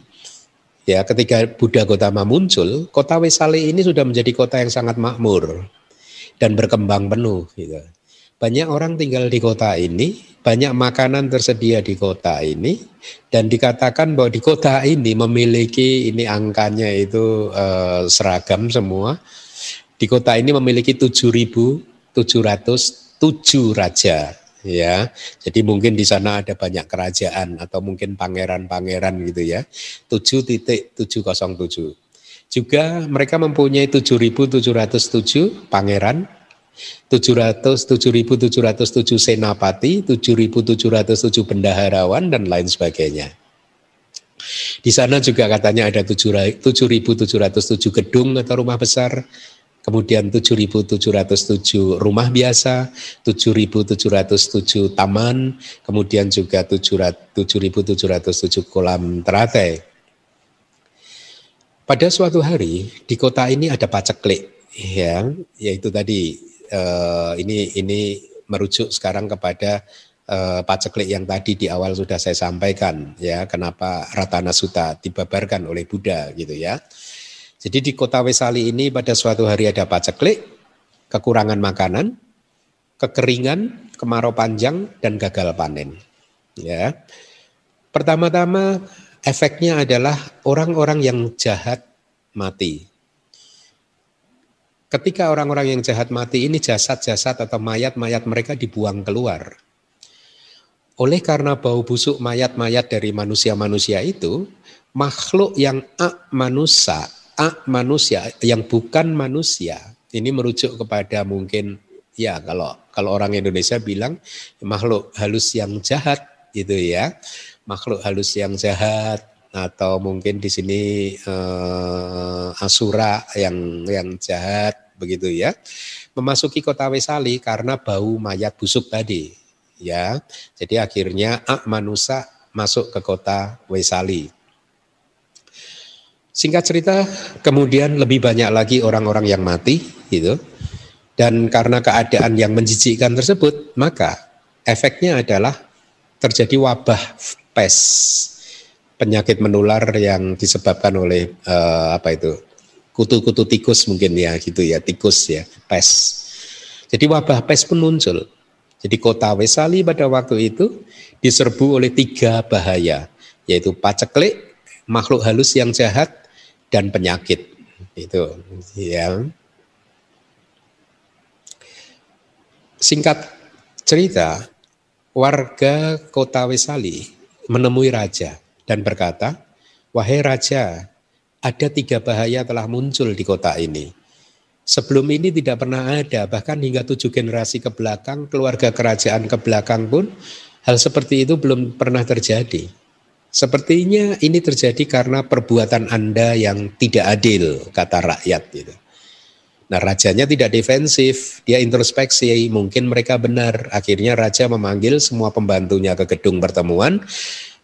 ya ketika Buddha Gotama muncul, kota Wesali ini sudah menjadi kota yang sangat makmur dan berkembang penuh. Gitu. Banyak orang tinggal di kota ini, banyak makanan tersedia di kota ini, dan dikatakan bahwa di kota ini memiliki ini angkanya itu eh, seragam semua. Di kota ini memiliki 7.707 raja ya. Jadi mungkin di sana ada banyak kerajaan atau mungkin pangeran-pangeran gitu ya. 7.707. Juga mereka mempunyai 7.707 pangeran, 700 7.707 senapati, 7.707 bendaharawan dan lain sebagainya. Di sana juga katanya ada 7.707 gedung atau rumah besar, kemudian 7.707 rumah biasa, 7.707 taman, kemudian juga 7.707 kolam teratai. Pada suatu hari di kota ini ada paceklik, ya, yaitu tadi eh, ini ini merujuk sekarang kepada eh, paceklik yang tadi di awal sudah saya sampaikan, ya, kenapa Ratana Sutta dibabarkan oleh Buddha gitu ya. Jadi di kota Wesali ini pada suatu hari ada paceklik, kekurangan makanan, kekeringan, kemarau panjang, dan gagal panen. Ya, Pertama-tama efeknya adalah orang-orang yang jahat mati. Ketika orang-orang yang jahat mati ini jasad-jasad atau mayat-mayat mereka dibuang keluar. Oleh karena bau busuk mayat-mayat dari manusia-manusia itu, makhluk yang ak manusia a manusia yang bukan manusia ini merujuk kepada mungkin ya kalau kalau orang Indonesia bilang makhluk halus yang jahat itu ya. Makhluk halus yang jahat atau mungkin di sini eh, asura yang yang jahat begitu ya. Memasuki kota Wesali karena bau mayat busuk tadi ya. Jadi akhirnya ak manusia masuk ke kota Wesali Singkat cerita, kemudian lebih banyak lagi orang-orang yang mati, gitu. Dan karena keadaan yang menjijikkan tersebut, maka efeknya adalah terjadi wabah pes, penyakit menular yang disebabkan oleh uh, apa itu kutu-kutu tikus mungkin ya gitu ya tikus ya pes. Jadi wabah pes pun muncul. Jadi kota Wesali pada waktu itu diserbu oleh tiga bahaya, yaitu paceklik, makhluk halus yang jahat, dan penyakit. Itu ya. Singkat cerita warga kota Wesali menemui raja dan berkata wahai raja ada tiga bahaya telah muncul di kota ini. Sebelum ini tidak pernah ada, bahkan hingga tujuh generasi ke belakang, keluarga kerajaan ke belakang pun hal seperti itu belum pernah terjadi. Sepertinya ini terjadi karena perbuatan Anda yang tidak adil, kata rakyat. Gitu. Nah rajanya tidak defensif, dia introspeksi, mungkin mereka benar. Akhirnya raja memanggil semua pembantunya ke gedung pertemuan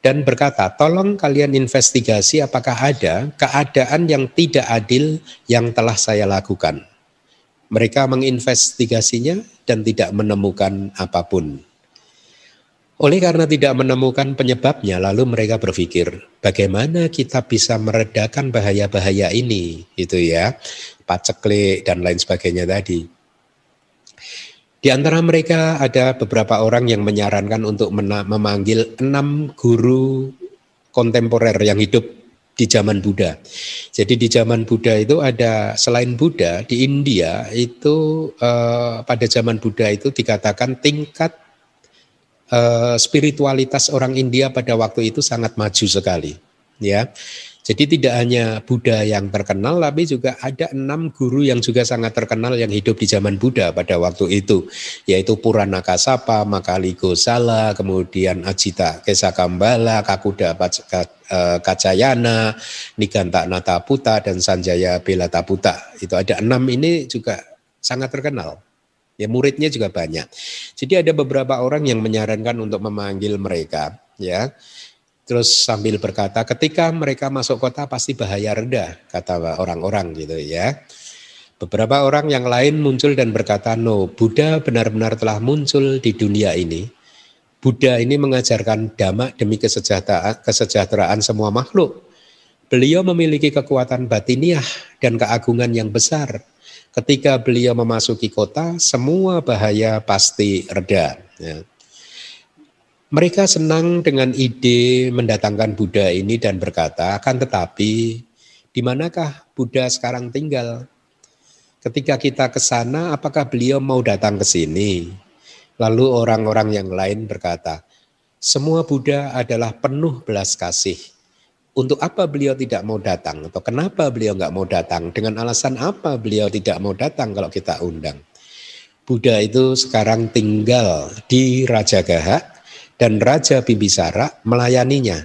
dan berkata, tolong kalian investigasi apakah ada keadaan yang tidak adil yang telah saya lakukan. Mereka menginvestigasinya dan tidak menemukan apa pun. Oleh karena tidak menemukan penyebabnya, lalu mereka berpikir, bagaimana kita bisa meredakan bahaya-bahaya ini, itu ya, paceklik dan lain sebagainya tadi. Di antara mereka ada beberapa orang yang menyarankan untuk memanggil enam guru kontemporer yang hidup di zaman Buddha. Jadi di zaman Buddha itu ada selain Buddha di India itu uh, pada zaman Buddha itu dikatakan tingkat uh, spiritualitas orang India pada waktu itu sangat maju sekali, ya. Jadi tidak hanya Buddha yang terkenal, tapi juga ada enam guru yang juga sangat terkenal yang hidup di zaman Buddha pada waktu itu, yaitu Purana Kasapa, Makali Gosala, kemudian Ajita Kesakambala, Kakuda eh, Kacayana, Niganta Nataputa, dan Sanjaya Belataputa. Itu ada enam ini juga sangat terkenal. Ya muridnya juga banyak. Jadi ada beberapa orang yang menyarankan untuk memanggil mereka, ya Terus sambil berkata, ketika mereka masuk kota pasti bahaya rendah, kata orang-orang gitu ya. Beberapa orang yang lain muncul dan berkata, no, Buddha benar-benar telah muncul di dunia ini. Buddha ini mengajarkan dhamma demi kesejahteraan, kesejahteraan semua makhluk. Beliau memiliki kekuatan batiniah dan keagungan yang besar. Ketika beliau memasuki kota, semua bahaya pasti reda. Ya. Mereka senang dengan ide mendatangkan Buddha ini dan berkata, akan tetapi di manakah Buddha sekarang tinggal? Ketika kita ke sana, apakah beliau mau datang ke sini? Lalu orang-orang yang lain berkata, semua Buddha adalah penuh belas kasih. Untuk apa beliau tidak mau datang? Atau kenapa beliau nggak mau datang? Dengan alasan apa beliau tidak mau datang kalau kita undang? Buddha itu sekarang tinggal di Raja Gahak, dan Raja Bimbisara melayaninya.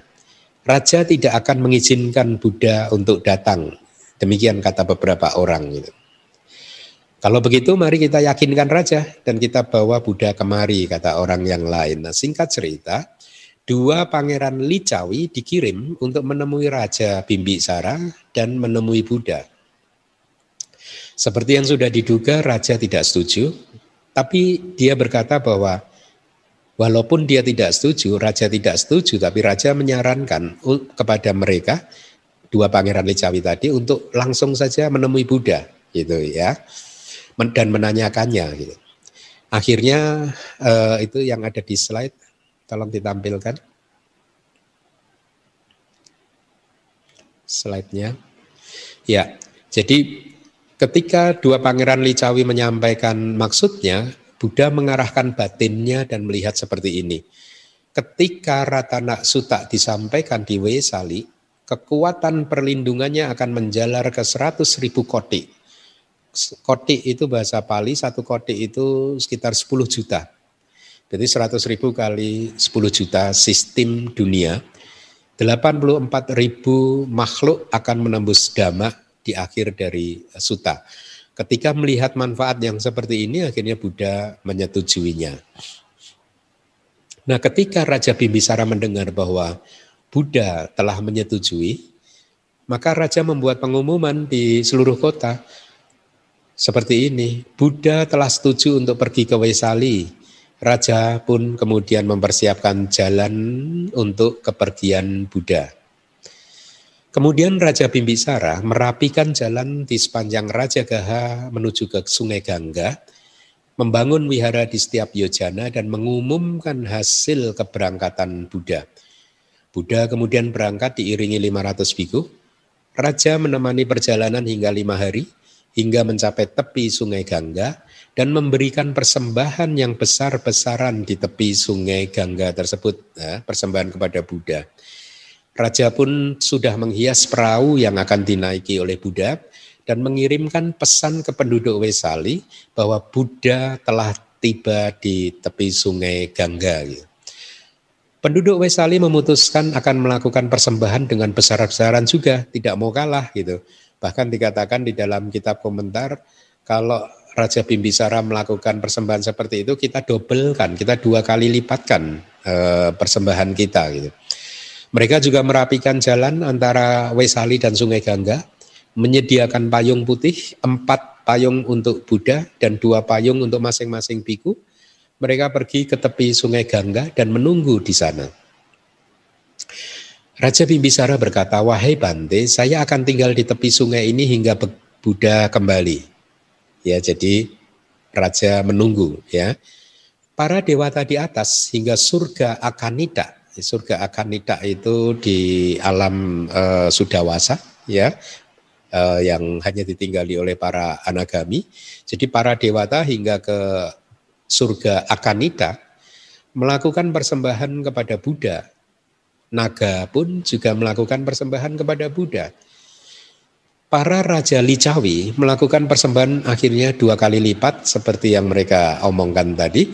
Raja tidak akan mengizinkan Buddha untuk datang. Demikian kata beberapa orang. Gitu. Kalau begitu mari kita yakinkan Raja dan kita bawa Buddha kemari, kata orang yang lain. Nah singkat cerita, dua pangeran Licawi dikirim untuk menemui Raja Bimbisara dan menemui Buddha. Seperti yang sudah diduga, Raja tidak setuju, tapi dia berkata bahwa Walaupun dia tidak setuju, raja tidak setuju, tapi raja menyarankan kepada mereka dua pangeran Licawi tadi untuk langsung saja menemui Buddha, gitu ya, dan menanyakannya. Gitu. Akhirnya eh, itu yang ada di slide, tolong ditampilkan slide-nya. Ya, jadi ketika dua pangeran Licawi menyampaikan maksudnya, Buddha mengarahkan batinnya dan melihat seperti ini. Ketika Ratana Sutta disampaikan di Wesali, kekuatan perlindungannya akan menjalar ke 100 ribu koti. Koti itu bahasa Pali, satu koti itu sekitar 10 juta. Jadi 100 ribu kali 10 juta sistem dunia. 84 ribu makhluk akan menembus dhamma di akhir dari Sutta. Ketika melihat manfaat yang seperti ini, akhirnya Buddha menyetujuinya. Nah, ketika Raja Bimbisara mendengar bahwa Buddha telah menyetujui, maka Raja membuat pengumuman di seluruh kota seperti ini. Buddha telah setuju untuk pergi ke Wesali. Raja pun kemudian mempersiapkan jalan untuk kepergian Buddha. Kemudian Raja Bimbisara merapikan jalan di sepanjang Raja Gaha menuju ke Sungai Gangga, membangun wihara di setiap yojana dan mengumumkan hasil keberangkatan Buddha. Buddha kemudian berangkat diiringi 500 biku. Raja menemani perjalanan hingga lima hari, hingga mencapai tepi Sungai Gangga dan memberikan persembahan yang besar-besaran di tepi Sungai Gangga tersebut, ya, persembahan kepada Buddha. Raja pun sudah menghias perahu yang akan dinaiki oleh Buddha dan mengirimkan pesan ke penduduk Wesali bahwa Buddha telah tiba di tepi sungai Gangga. Penduduk Wesali memutuskan akan melakukan persembahan dengan besar-besaran juga, tidak mau kalah gitu. Bahkan dikatakan di dalam kitab komentar kalau Raja Bimbisara melakukan persembahan seperti itu kita dobelkan, kita dua kali lipatkan e, persembahan kita gitu. Mereka juga merapikan jalan antara Wesali dan Sungai Gangga, menyediakan payung putih, empat payung untuk Buddha dan dua payung untuk masing-masing biku mereka pergi ke tepi sungai Gangga dan menunggu di sana. Raja Bimbisara berkata, wahai Bante, saya akan tinggal di tepi sungai ini hingga Buddha kembali. Ya, jadi raja menunggu ya. Para dewata di atas hingga surga Akanita. Surga Akanita itu di alam uh, Sudawasa ya. Uh, yang hanya ditinggali oleh para anagami. Jadi para dewata hingga ke surga Akanita melakukan persembahan kepada Buddha. Naga pun juga melakukan persembahan kepada Buddha. Para raja Licawi melakukan persembahan akhirnya dua kali lipat seperti yang mereka omongkan tadi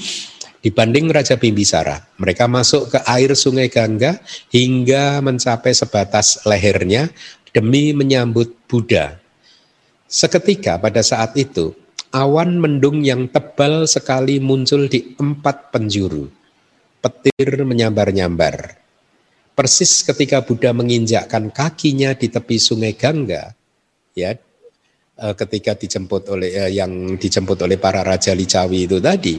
dibanding Raja Bimbisara. Mereka masuk ke air sungai Gangga hingga mencapai sebatas lehernya demi menyambut Buddha. Seketika pada saat itu Awan mendung yang tebal sekali muncul di empat penjuru. Petir menyambar-nyambar. Persis ketika Buddha menginjakkan kakinya di tepi sungai Gangga, ya, eh, ketika dijemput oleh eh, yang dijemput oleh para raja Licawi itu tadi,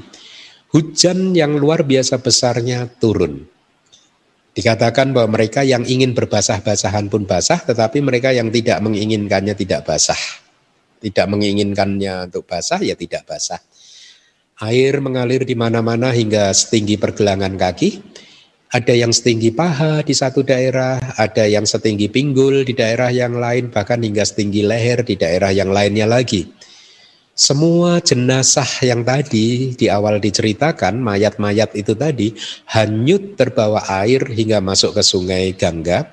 hujan yang luar biasa besarnya turun. Dikatakan bahwa mereka yang ingin berbasah-basahan pun basah, tetapi mereka yang tidak menginginkannya tidak basah tidak menginginkannya untuk basah ya tidak basah. Air mengalir di mana-mana hingga setinggi pergelangan kaki. Ada yang setinggi paha di satu daerah, ada yang setinggi pinggul di daerah yang lain, bahkan hingga setinggi leher di daerah yang lainnya lagi. Semua jenazah yang tadi di awal diceritakan, mayat-mayat itu tadi, hanyut terbawa air hingga masuk ke sungai Gangga,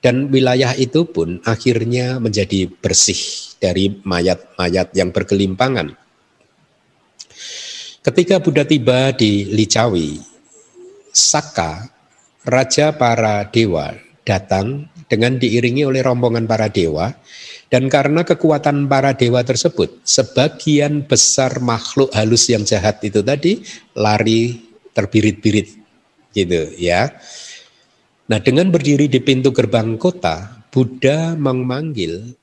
dan wilayah itu pun akhirnya menjadi bersih dari mayat-mayat yang bergelimpangan. Ketika Buddha tiba di Licawi, Saka, raja para dewa, datang dengan diiringi oleh rombongan para dewa, dan karena kekuatan para dewa tersebut, sebagian besar makhluk halus yang jahat itu tadi lari terbirit-birit, gitu ya. Nah, dengan berdiri di pintu gerbang kota, Buddha memanggil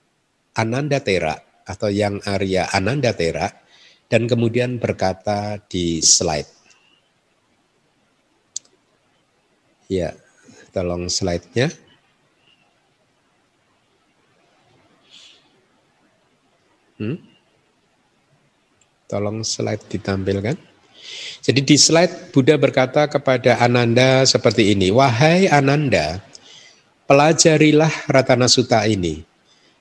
Ananda Tera atau yang Arya Ananda Tera dan kemudian berkata di slide. Ya, tolong slide-nya. Hmm? Tolong slide ditampilkan. Jadi di slide Buddha berkata kepada Ananda seperti ini, Wahai Ananda, pelajarilah Ratana Sutta ini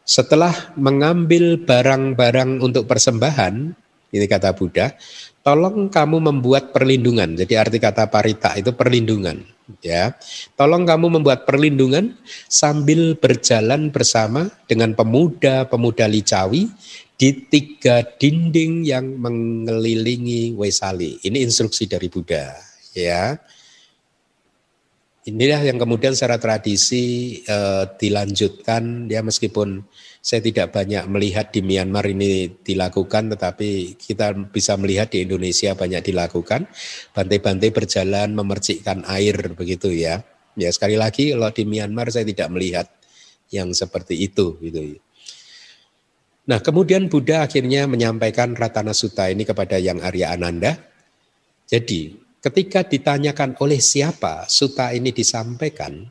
setelah mengambil barang-barang untuk persembahan, ini kata Buddha, tolong kamu membuat perlindungan. Jadi arti kata parita itu perlindungan, ya. Tolong kamu membuat perlindungan sambil berjalan bersama dengan pemuda-pemuda licawi di tiga dinding yang mengelilingi Wesali. Ini instruksi dari Buddha, ya. Inilah yang kemudian secara tradisi eh, dilanjutkan ya meskipun saya tidak banyak melihat di Myanmar ini dilakukan tetapi kita bisa melihat di Indonesia banyak dilakukan bantai-bantai berjalan memercikkan air begitu ya. Ya sekali lagi kalau di Myanmar saya tidak melihat yang seperti itu gitu. Nah, kemudian Buddha akhirnya menyampaikan Ratana Sutta ini kepada yang Arya Ananda. Jadi, ketika ditanyakan oleh siapa suta ini disampaikan,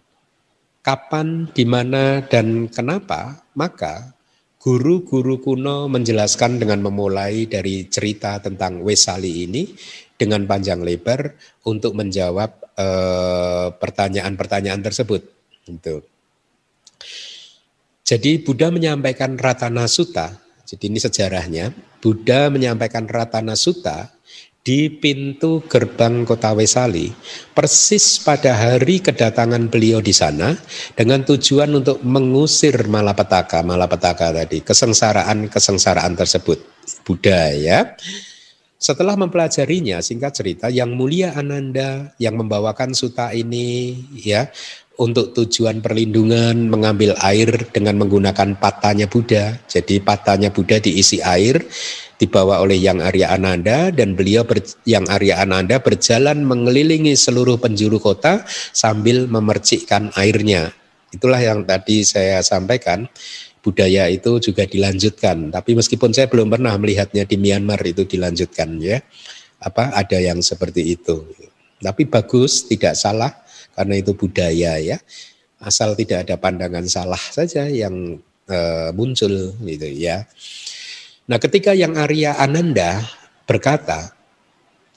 kapan, di mana, dan kenapa, maka guru-guru kuno menjelaskan dengan memulai dari cerita tentang Wesali ini dengan panjang lebar untuk menjawab eh, pertanyaan-pertanyaan tersebut. Gitu. Jadi Buddha menyampaikan Ratana Sutta, jadi ini sejarahnya, Buddha menyampaikan Ratana Sutta di pintu gerbang kota Wesali persis pada hari kedatangan beliau di sana dengan tujuan untuk mengusir malapetaka malapetaka tadi kesengsaraan kesengsaraan tersebut Buddha ya setelah mempelajarinya singkat cerita yang mulia Ananda yang membawakan suta ini ya untuk tujuan perlindungan mengambil air dengan menggunakan patanya Buddha. Jadi patanya Buddha diisi air dibawa oleh Yang Arya Ananda dan beliau ber, Yang Arya Ananda berjalan mengelilingi seluruh penjuru kota sambil memercikkan airnya. Itulah yang tadi saya sampaikan. Budaya itu juga dilanjutkan, tapi meskipun saya belum pernah melihatnya di Myanmar itu dilanjutkan ya. Apa ada yang seperti itu. Tapi bagus, tidak salah karena itu budaya ya. Asal tidak ada pandangan salah saja yang e, muncul gitu ya. Nah, ketika yang Arya Ananda berkata,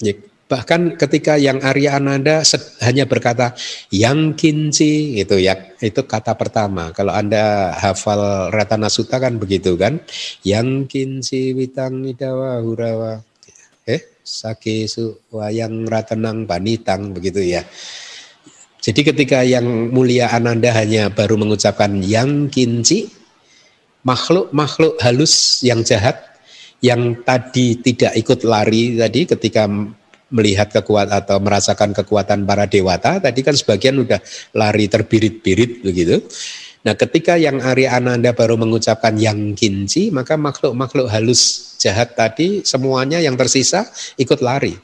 ya, bahkan ketika yang Arya Ananda hanya berkata yang kinci itu ya itu kata pertama. Kalau anda hafal Ratana Sutta kan begitu kan? Yang kinci witang idawa hurawa eh sake su wayang ratanang banitang begitu ya. Jadi ketika yang mulia Ananda hanya baru mengucapkan yang kinci makhluk-makhluk halus yang jahat yang tadi tidak ikut lari tadi ketika melihat kekuatan atau merasakan kekuatan para dewata tadi kan sebagian udah lari terbirit-birit begitu. Nah, ketika yang Arya Ananda baru mengucapkan yang kinci, maka makhluk-makhluk halus jahat tadi semuanya yang tersisa ikut lari.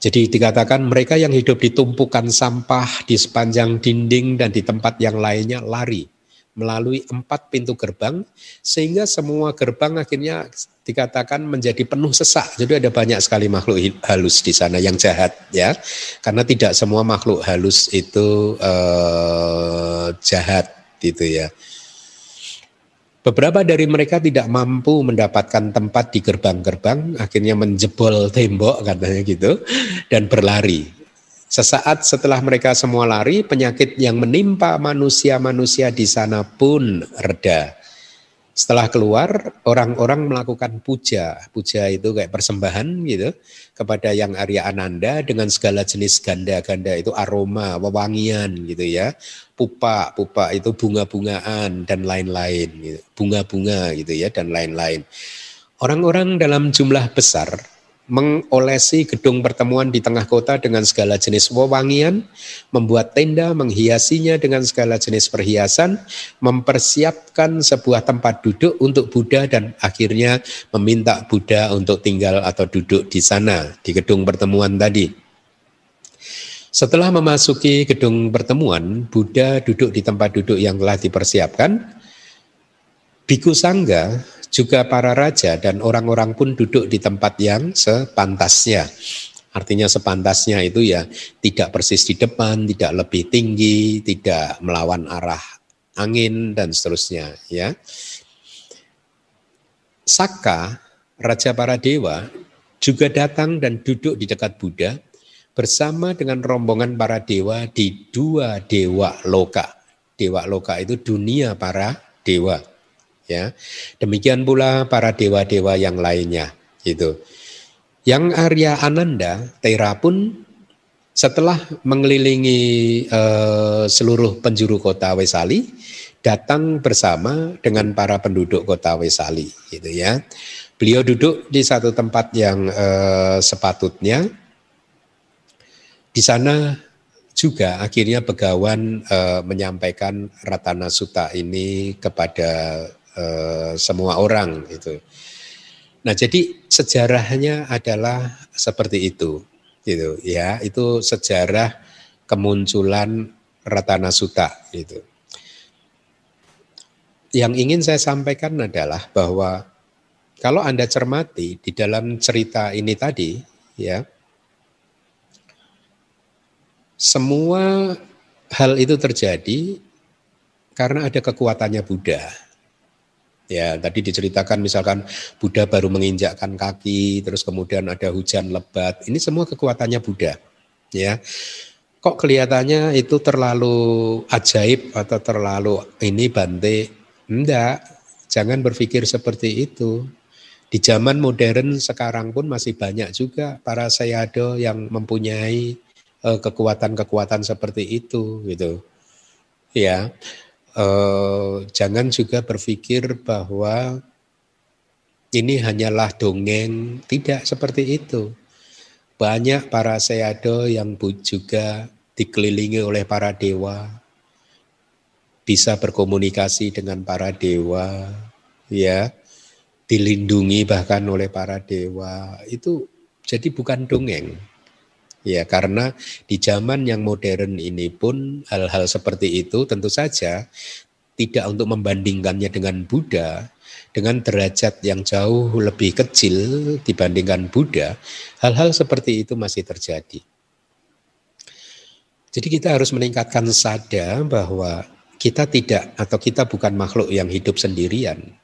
Jadi dikatakan mereka yang hidup di tumpukan sampah di sepanjang dinding dan di tempat yang lainnya lari melalui empat pintu gerbang sehingga semua gerbang akhirnya dikatakan menjadi penuh sesak. Jadi ada banyak sekali makhluk halus di sana yang jahat ya. Karena tidak semua makhluk halus itu eh, jahat gitu ya. Beberapa dari mereka tidak mampu mendapatkan tempat di gerbang-gerbang, akhirnya menjebol tembok katanya gitu dan berlari. Sesaat setelah mereka semua lari, penyakit yang menimpa manusia-manusia di sana pun reda. Setelah keluar, orang-orang melakukan puja. Puja itu kayak persembahan gitu kepada yang Arya Ananda dengan segala jenis ganda-ganda itu aroma, wewangian gitu ya. Pupa, pupa itu bunga-bungaan dan lain-lain gitu. Bunga-bunga gitu ya dan lain-lain. Orang-orang dalam jumlah besar mengolesi gedung pertemuan di tengah kota dengan segala jenis wewangian, membuat tenda, menghiasinya dengan segala jenis perhiasan, mempersiapkan sebuah tempat duduk untuk Buddha dan akhirnya meminta Buddha untuk tinggal atau duduk di sana di gedung pertemuan tadi. Setelah memasuki gedung pertemuan, Buddha duduk di tempat duduk yang telah dipersiapkan. Biku Sangga juga para raja dan orang-orang pun duduk di tempat yang sepantasnya. Artinya sepantasnya itu ya tidak persis di depan, tidak lebih tinggi, tidak melawan arah angin dan seterusnya ya. Saka, raja para dewa juga datang dan duduk di dekat Buddha bersama dengan rombongan para dewa di dua dewa loka. Dewa loka itu dunia para dewa ya. Demikian pula para dewa-dewa yang lainnya itu. Yang Arya Ananda Tera pun setelah mengelilingi uh, seluruh penjuru kota Wesali datang bersama dengan para penduduk kota Wesali gitu ya. Beliau duduk di satu tempat yang uh, sepatutnya. Di sana juga akhirnya Begawan uh, menyampaikan Ratana Suta ini kepada Eh, semua orang itu. Nah, jadi sejarahnya adalah seperti itu, gitu ya. Itu sejarah kemunculan Ratana Sutta itu. Yang ingin saya sampaikan adalah bahwa kalau Anda cermati di dalam cerita ini tadi, ya, semua hal itu terjadi karena ada kekuatannya Buddha. Ya, tadi diceritakan misalkan Buddha baru menginjakkan kaki, terus kemudian ada hujan lebat. Ini semua kekuatannya Buddha. Ya. Kok kelihatannya itu terlalu ajaib atau terlalu ini bante? Enggak. Jangan berpikir seperti itu. Di zaman modern sekarang pun masih banyak juga para sayado yang mempunyai eh, kekuatan-kekuatan seperti itu gitu. Ya. Eh, jangan juga berpikir bahwa ini hanyalah dongeng, tidak seperti itu. Banyak para sayado yang juga dikelilingi oleh para dewa, bisa berkomunikasi dengan para dewa, ya, dilindungi bahkan oleh para dewa. Itu jadi bukan dongeng. Ya, karena di zaman yang modern ini pun hal-hal seperti itu tentu saja tidak untuk membandingkannya dengan Buddha, dengan derajat yang jauh lebih kecil dibandingkan Buddha, hal-hal seperti itu masih terjadi. Jadi kita harus meningkatkan sadar bahwa kita tidak atau kita bukan makhluk yang hidup sendirian.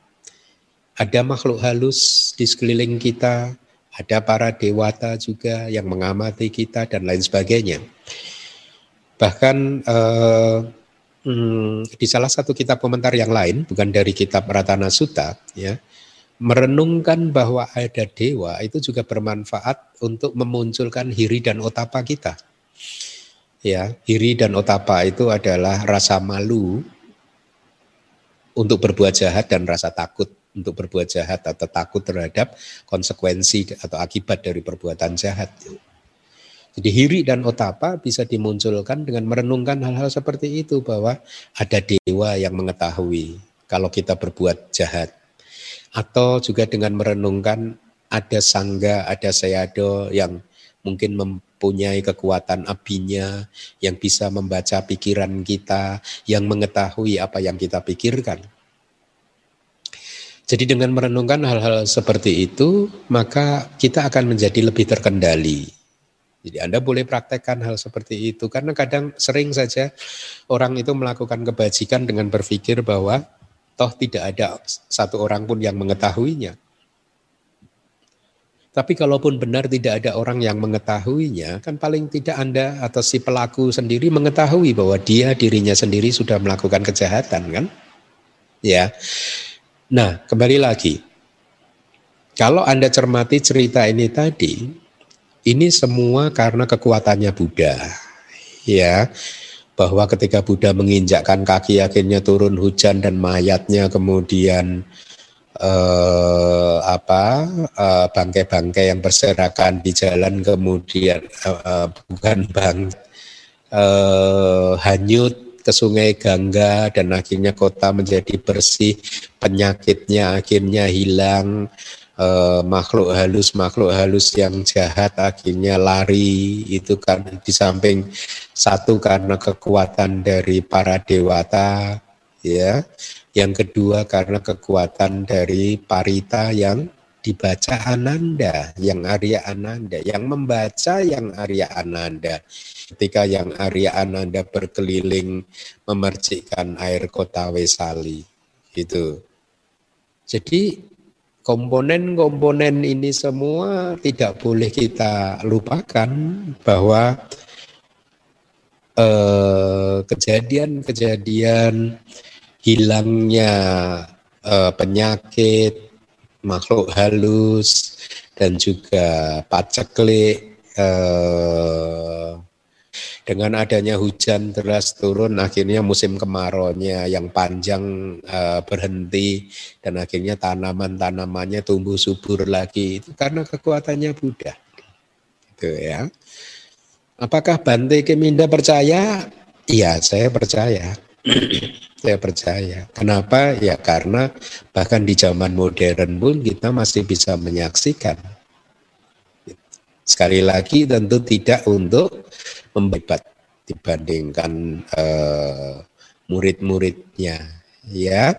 Ada makhluk halus di sekeliling kita, ada para dewata juga yang mengamati kita dan lain sebagainya. Bahkan eh, hmm, di salah satu kitab komentar yang lain, bukan dari kitab Ratana Sutta, ya, merenungkan bahwa ada dewa itu juga bermanfaat untuk memunculkan hiri dan otapa kita. Ya, hiri dan otapa itu adalah rasa malu untuk berbuat jahat dan rasa takut untuk berbuat jahat atau takut terhadap konsekuensi atau akibat dari perbuatan jahat. Jadi hiri dan otapa bisa dimunculkan dengan merenungkan hal-hal seperti itu bahwa ada dewa yang mengetahui kalau kita berbuat jahat. Atau juga dengan merenungkan ada sangga, ada sayado yang mungkin mempunyai kekuatan abinya yang bisa membaca pikiran kita, yang mengetahui apa yang kita pikirkan. Jadi dengan merenungkan hal-hal seperti itu, maka kita akan menjadi lebih terkendali jadi Anda boleh praktekkan hal seperti itu karena kadang sering saja orang itu melakukan kebajikan dengan berpikir bahwa toh tidak ada satu orang pun yang mengetahuinya. Tapi kalaupun benar tidak ada orang yang mengetahuinya, kan paling tidak Anda atau si pelaku sendiri mengetahui bahwa dia dirinya sendiri sudah melakukan kejahatan kan? Ya. Nah, kembali lagi. Kalau Anda cermati cerita ini tadi, ini semua karena kekuatannya Buddha. Ya, bahwa ketika Buddha menginjakkan kaki akhirnya turun hujan dan mayatnya kemudian eh, apa eh, bangkai-bangkai yang berserakan di jalan kemudian eh, bukan bang eh, hanyut ke sungai Gangga dan akhirnya kota menjadi bersih penyakitnya akhirnya hilang eh, makhluk halus makhluk halus yang jahat akhirnya lari. Itu kan di samping satu karena kekuatan dari para dewata ya. Yang kedua karena kekuatan dari parita yang dibaca Ananda, yang Arya Ananda, yang membaca yang Arya Ananda. Ketika yang Arya Ananda berkeliling memercikkan air kota Wesali. Itu. Jadi komponen-komponen ini semua tidak boleh kita lupakan bahwa eh, kejadian-kejadian hilangnya eh, penyakit makhluk halus dan juga paceklik eh, dengan adanya hujan deras turun akhirnya musim kemaraunya yang panjang uh, berhenti dan akhirnya tanaman-tanamannya tumbuh subur lagi. Itu karena kekuatannya Buddha. Gitu ya. Apakah Bante Keminda percaya? Iya saya percaya saya percaya. Kenapa? Ya karena bahkan di zaman modern pun kita masih bisa menyaksikan. Sekali lagi tentu tidak untuk membebat dibandingkan uh, murid-muridnya ya.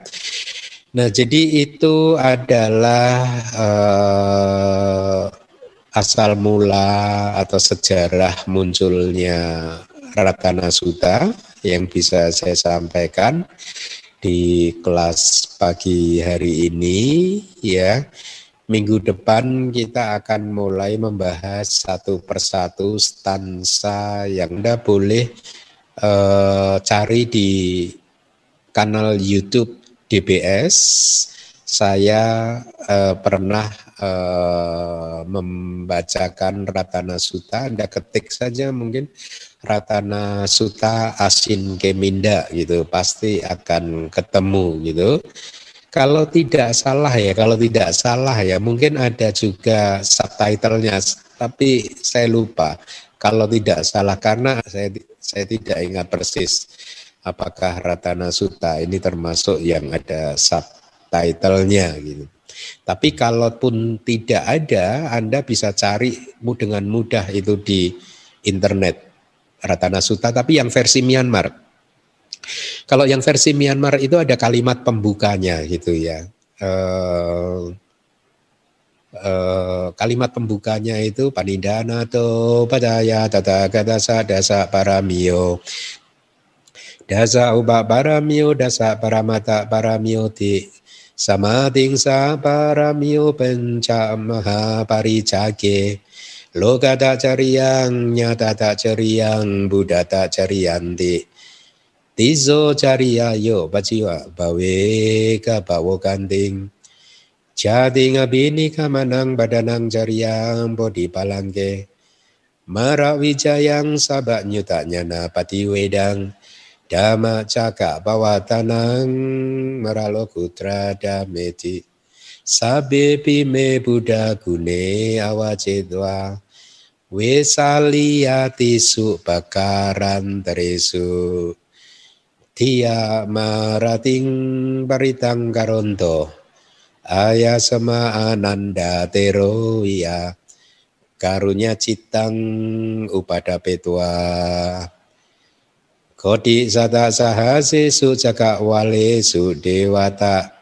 Nah, jadi itu adalah uh, asal mula atau sejarah munculnya Ratana Sutta yang bisa saya sampaikan di kelas pagi hari ini ya. Minggu depan kita akan mulai membahas satu persatu stansa yang Anda boleh uh, cari di kanal YouTube DBS. Saya uh, pernah uh, membacakan Ratana Sutta, Anda ketik saja mungkin Ratana Sutta Asin Keminda gitu, pasti akan ketemu gitu. Kalau tidak salah ya, kalau tidak salah ya, mungkin ada juga subtitlenya, tapi saya lupa. Kalau tidak salah karena saya saya tidak ingat persis apakah Ratana Sutta ini termasuk yang ada subtitle title-nya gitu. Tapi kalaupun tidak ada, Anda bisa cari dengan mudah itu di internet Ratana Sutta, tapi yang versi Myanmar. Kalau yang versi Myanmar itu ada kalimat pembukanya gitu ya. Uh, uh, kalimat pembukanya itu panindana to padaya tata dasa dasa paramio dasa uba paramio dasa paramata paramio ti Samading maha parijake Loka tak cariyang nyata tak cariyang Buddha tak cariyanti Tizo cariyayo baciwa bawe ka bawo kanting Jadi ngabini kamanang badanang cariyang bodhi palangke Mara wijayang sabak nyuta nyana pati wedang Dhamma caka bawatanang meralokutra dameti Sabe pime Buddha gune awacedwa Wesaliyati su bakaran teresu Tia marating baritang karonto. Ayasama ananda teroya Karunya citang upada petua Kodi sata sahase su caka wale su dewata.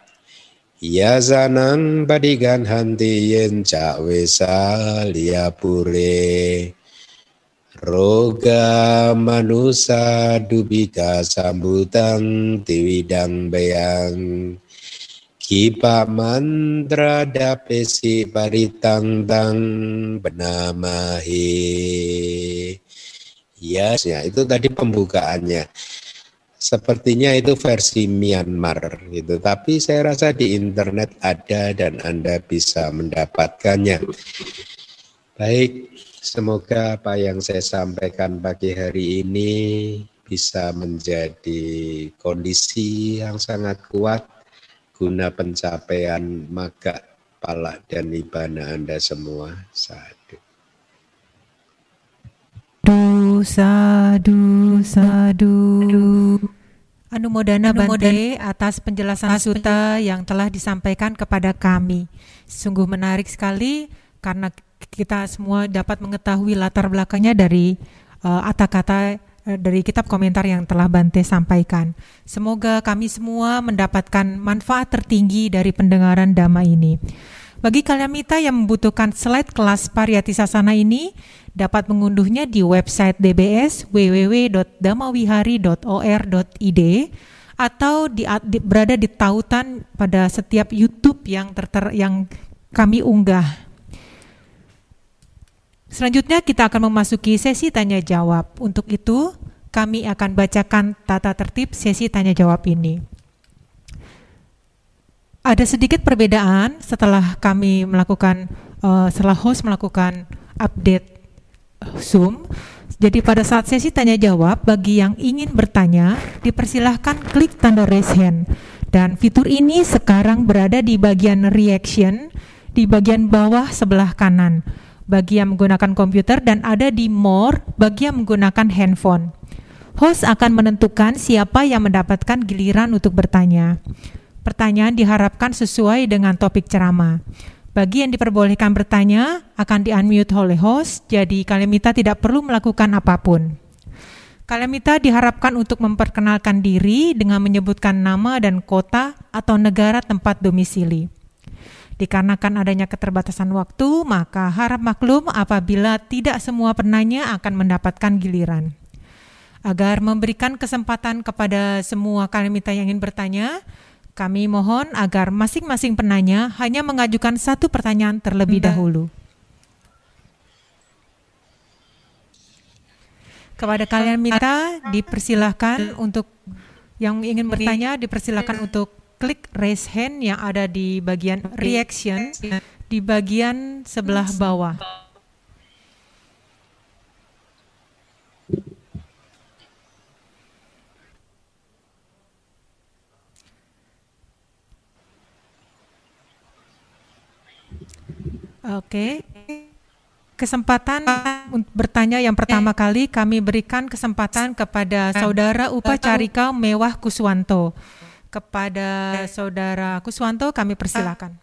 Yasanang badigan hanti yen wesa liapure. Roga manusa dubika sambutang tiwidang bayang Kipa mantra dapesi paritang tang benamahi Yes, ya itu tadi pembukaannya. Sepertinya itu versi Myanmar gitu, tapi saya rasa di internet ada dan Anda bisa mendapatkannya. Baik, semoga apa yang saya sampaikan pagi hari ini bisa menjadi kondisi yang sangat kuat guna pencapaian maga, palak, dan ibana Anda semua saat Sadu, sadu, sadu. Anumodana Bante atas penjelasan suta yang telah disampaikan kepada kami. Sungguh menarik sekali karena kita semua dapat mengetahui latar belakangnya dari uh, kata uh, dari kitab komentar yang telah Bante sampaikan. Semoga kami semua mendapatkan manfaat tertinggi dari pendengaran dhamma ini. Bagi kalian mita yang membutuhkan slide kelas Pariyati Sasana ini, dapat mengunduhnya di website DBS www.damawihari.or.id atau di, di, berada di tautan pada setiap YouTube yang terter yang kami unggah. Selanjutnya kita akan memasuki sesi tanya jawab. Untuk itu, kami akan bacakan tata tertib sesi tanya jawab ini. Ada sedikit perbedaan setelah kami melakukan uh, setelah host melakukan update Zoom. Jadi pada saat sesi tanya jawab bagi yang ingin bertanya dipersilahkan klik tanda raise hand dan fitur ini sekarang berada di bagian reaction di bagian bawah sebelah kanan bagi yang menggunakan komputer dan ada di more bagi yang menggunakan handphone. Host akan menentukan siapa yang mendapatkan giliran untuk bertanya. Pertanyaan diharapkan sesuai dengan topik ceramah. Bagi yang diperbolehkan bertanya, akan di-unmute oleh host, jadi kalian minta tidak perlu melakukan apa pun. Kalian minta diharapkan untuk memperkenalkan diri dengan menyebutkan nama dan kota atau negara tempat domisili. Dikarenakan adanya keterbatasan waktu, maka harap maklum apabila tidak semua penanya akan mendapatkan giliran. Agar memberikan kesempatan kepada semua kalian minta yang ingin bertanya, kami mohon agar masing-masing penanya hanya mengajukan satu pertanyaan terlebih dahulu. Kepada kalian minta dipersilahkan untuk yang ingin bertanya dipersilahkan untuk klik raise hand yang ada di bagian reaction di bagian sebelah bawah. Oke. Kesempatan untuk bertanya yang pertama kali kami berikan kesempatan kepada Saudara Upacarika Mewah Kuswanto. Kepada Saudara Kuswanto kami persilakan.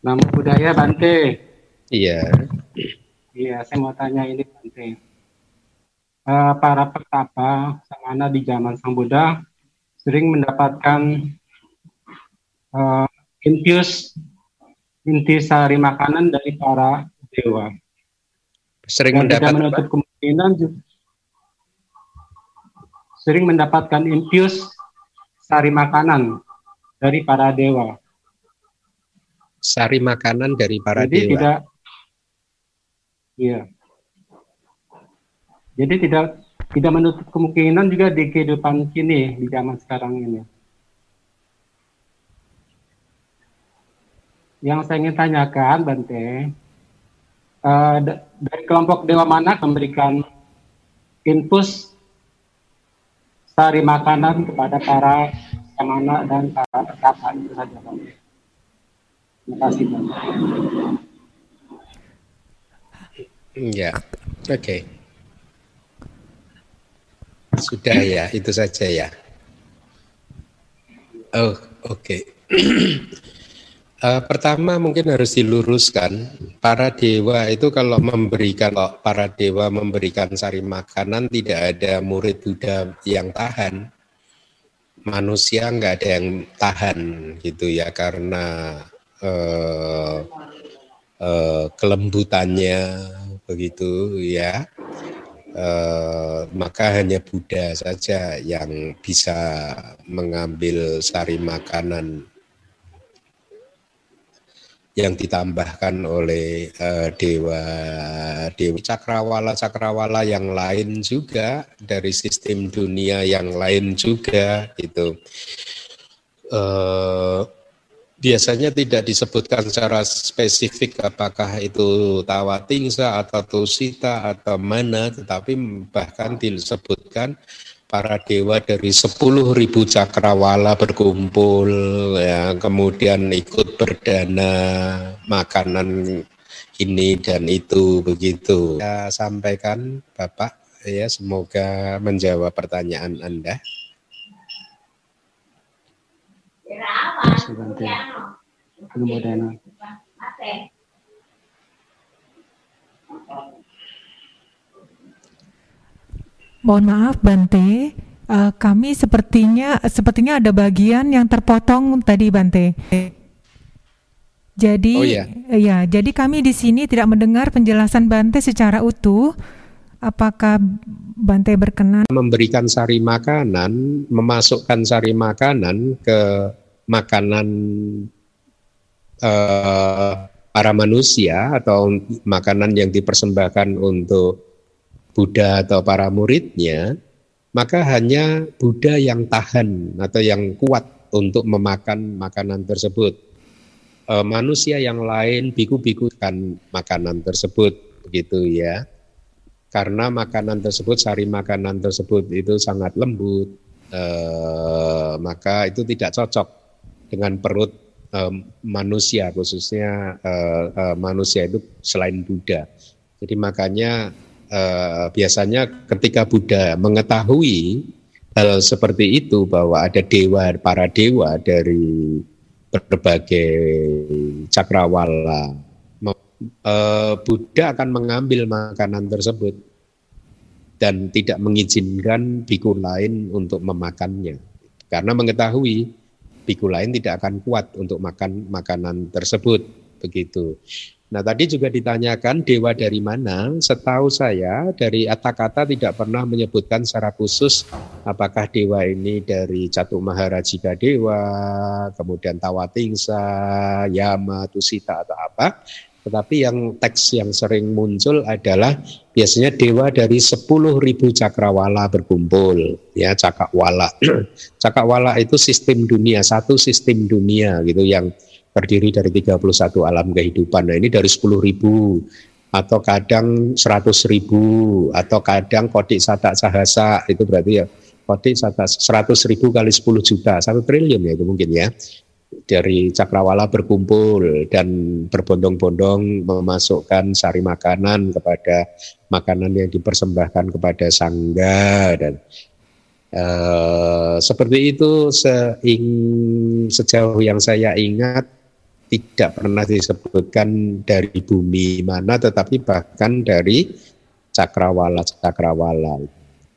Nama budaya Bante. Iya. Iya, saya mau tanya ini Bante. Uh, para petapa samana di zaman Sang Buddha sering mendapatkan uh, infuse intisari makanan dari para dewa. Sering Dan tidak mendapat menutup apa? kemungkinan juga sering mendapatkan infuse sari makanan dari para dewa. sari makanan dari para Jadi dewa. tidak Iya. Jadi tidak tidak menutup kemungkinan juga di kehidupan kini di zaman sekarang ini. Yang saya ingin tanyakan, Bante, da- dari kelompok dewa mana memberikan infus sari makanan kepada para samana dan para pertapa itu saja, Bante. Terima kasih, Bante. Iya. Oke. Sudah ya, itu saja ya. Oh, oke. (clears throat) Eh, pertama mungkin harus diluruskan. Para dewa itu kalau memberikan kalau para dewa memberikan sari makanan tidak ada murid Buddha yang tahan. Manusia nggak ada yang tahan gitu ya karena eh, eh, kelembutannya begitu ya. Eh, maka hanya Buddha saja yang bisa mengambil sari makanan yang ditambahkan oleh eh, dewa dewi cakrawala cakrawala yang lain juga dari sistem dunia yang lain juga gitu. Eh, biasanya tidak disebutkan secara spesifik apakah itu tawatingsa atau tusita atau mana tetapi bahkan disebutkan para dewa dari 10.000 cakrawala berkumpul ya kemudian ikut berdana makanan ini dan itu begitu. Ya sampaikan Bapak ya semoga menjawab pertanyaan Anda. Terima kasih, Bante. Kemudian Mohon maaf Bante, eh, kami sepertinya sepertinya ada bagian yang terpotong tadi Bante. Jadi Oh, iya. ya, jadi kami di sini tidak mendengar penjelasan Bante secara utuh. Apakah Bante berkenan memberikan sari makanan, memasukkan sari makanan ke makanan eh, para manusia atau makanan yang dipersembahkan untuk Buddha atau para muridnya, maka hanya Buddha yang tahan atau yang kuat untuk memakan makanan tersebut. Eh, manusia yang lain biku-biku kan makanan tersebut, begitu ya karena makanan tersebut sari makanan tersebut itu sangat lembut eh, maka itu tidak cocok dengan perut eh, manusia khususnya eh, eh, manusia itu selain Buddha jadi makanya eh, biasanya ketika Buddha mengetahui hal seperti itu bahwa ada dewa para dewa dari berbagai cakrawala eh, Buddha akan mengambil makanan tersebut dan tidak mengizinkan biku lain untuk memakannya karena mengetahui biku lain tidak akan kuat untuk makan makanan tersebut begitu. Nah tadi juga ditanyakan dewa dari mana? Setahu saya dari kata-kata tidak pernah menyebutkan secara khusus apakah dewa ini dari Catu Maharajika Dewa, kemudian Tawatingsa, Yama, Tusita atau apa. Tetapi yang teks yang sering muncul adalah biasanya dewa dari 10.000 cakrawala berkumpul, ya cakrawala. cakrawala (clears throat) itu sistem dunia, satu sistem dunia gitu yang terdiri dari 31 alam kehidupan. Nah ini dari 10.000 atau kadang 100.000 atau kadang kodik satak sahasa itu berarti ya kodik satak 100.000 kali 10 juta, satu triliun ya itu mungkin ya dari cakrawala berkumpul dan berbondong-bondong memasukkan sari makanan kepada makanan yang dipersembahkan kepada sangga dan uh, seperti itu seing, sejauh yang saya ingat tidak pernah disebutkan dari bumi mana tetapi bahkan dari cakrawala cakrawala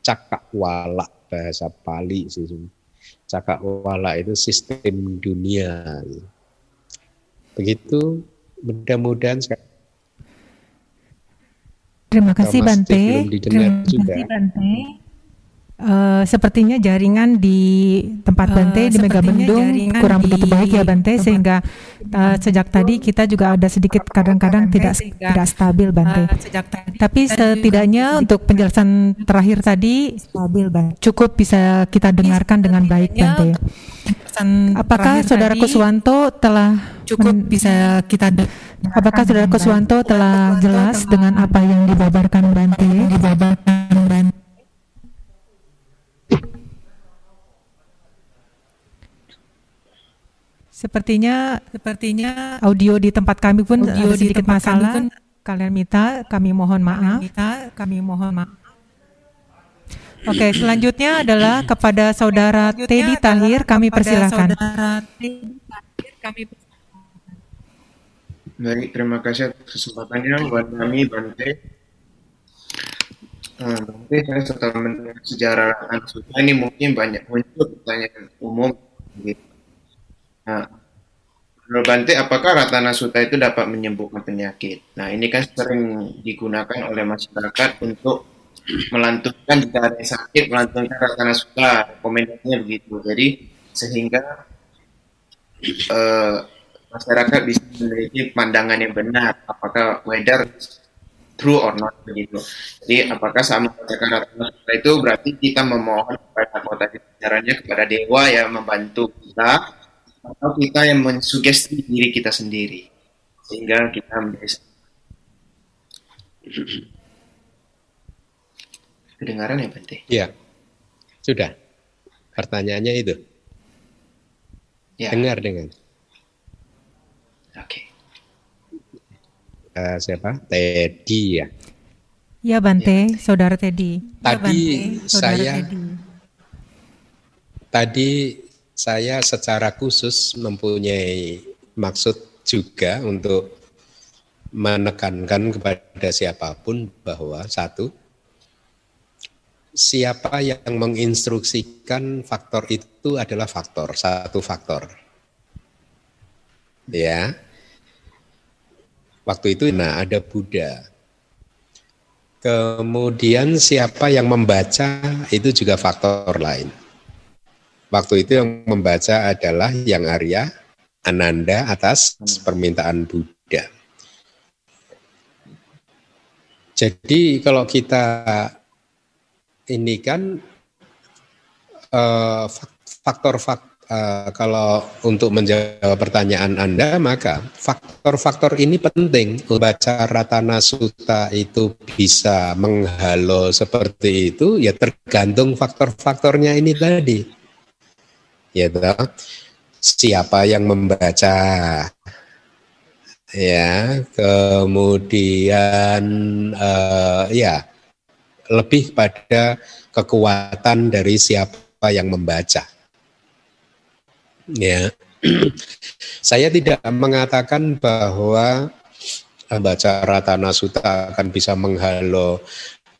cakrawala bahasa Pali sih cakrawala itu sistem dunia. Begitu mudah-mudahan Terima kasih Bante. Terima kasih Bante. Uh, sepertinya jaringan di tempat uh, Bante di Megabendung kurang begitu baik ya Bante sehingga uh, sejak tadi kita juga ada sedikit kadang-kadang tidak tidak stabil Bante. Uh, sejak tadi, Tapi setidaknya untuk penjelasan terakhir tadi stabil Bante. Cukup bisa kita dengarkan dengan baik Bante. Apakah Saudara Kuswanto telah cukup bisa kita Apakah Saudara Kuswanto telah jelas dengan apa yang dibabarkan Bante? Dibabarkan Bante. Sepertinya sepertinya audio di tempat kami pun audio sedikit masalah. Pun, kalian minta, kami mohon maaf. Minta, kami mohon maaf. Oke, selanjutnya adalah kepada saudara Teddy Tahir, kami persilakan. Baik, terima kasih atas kesempatannya buat kami Bante. Nah, Bante, saya setelah mendengar sejarah Ansuta ini mungkin banyak muncul pertanyaan umum gitu Nah, menurut Bante, apakah Ratana Sutta itu dapat menyembuhkan penyakit? Nah, ini kan sering digunakan oleh masyarakat untuk melantunkan jika ada yang sakit, melantunkan Ratana Sutta, rekomendasinya begitu. Jadi, sehingga uh, masyarakat bisa memiliki pandangan yang benar, apakah weather true or not begitu. Jadi apakah sama katakan itu berarti kita memohon kepada kota caranya kepada dewa yang membantu kita atau kita yang mensugesti diri kita sendiri sehingga kita menjadi kedengaran ya Bante? Iya, sudah. Pertanyaannya itu. Ya. Dengar dengan. Oke. Okay. Uh, siapa? Teddy ya. Ya Bante, ya. saudara Teddy. Tadi ya, Bante, saudara saya. Teddy. Tadi saya secara khusus mempunyai maksud juga untuk menekankan kepada siapa pun bahwa satu siapa yang menginstruksikan faktor itu adalah faktor satu faktor. Ya. Waktu itu nah ada Buddha. Kemudian siapa yang membaca itu juga faktor lain Waktu itu yang membaca adalah yang Arya, Ananda atas permintaan Buddha. Jadi kalau kita ini kan uh, faktor faktor uh, kalau untuk menjawab pertanyaan Anda maka faktor-faktor ini penting. Membaca Ratana Sutta itu bisa menghalo seperti itu ya tergantung faktor-faktornya ini tadi ya siapa yang membaca? Ya kemudian uh, ya lebih pada kekuatan dari siapa yang membaca. Ya. (clears throat) Saya tidak mengatakan bahwa baca Ratana Sutta akan bisa menghalau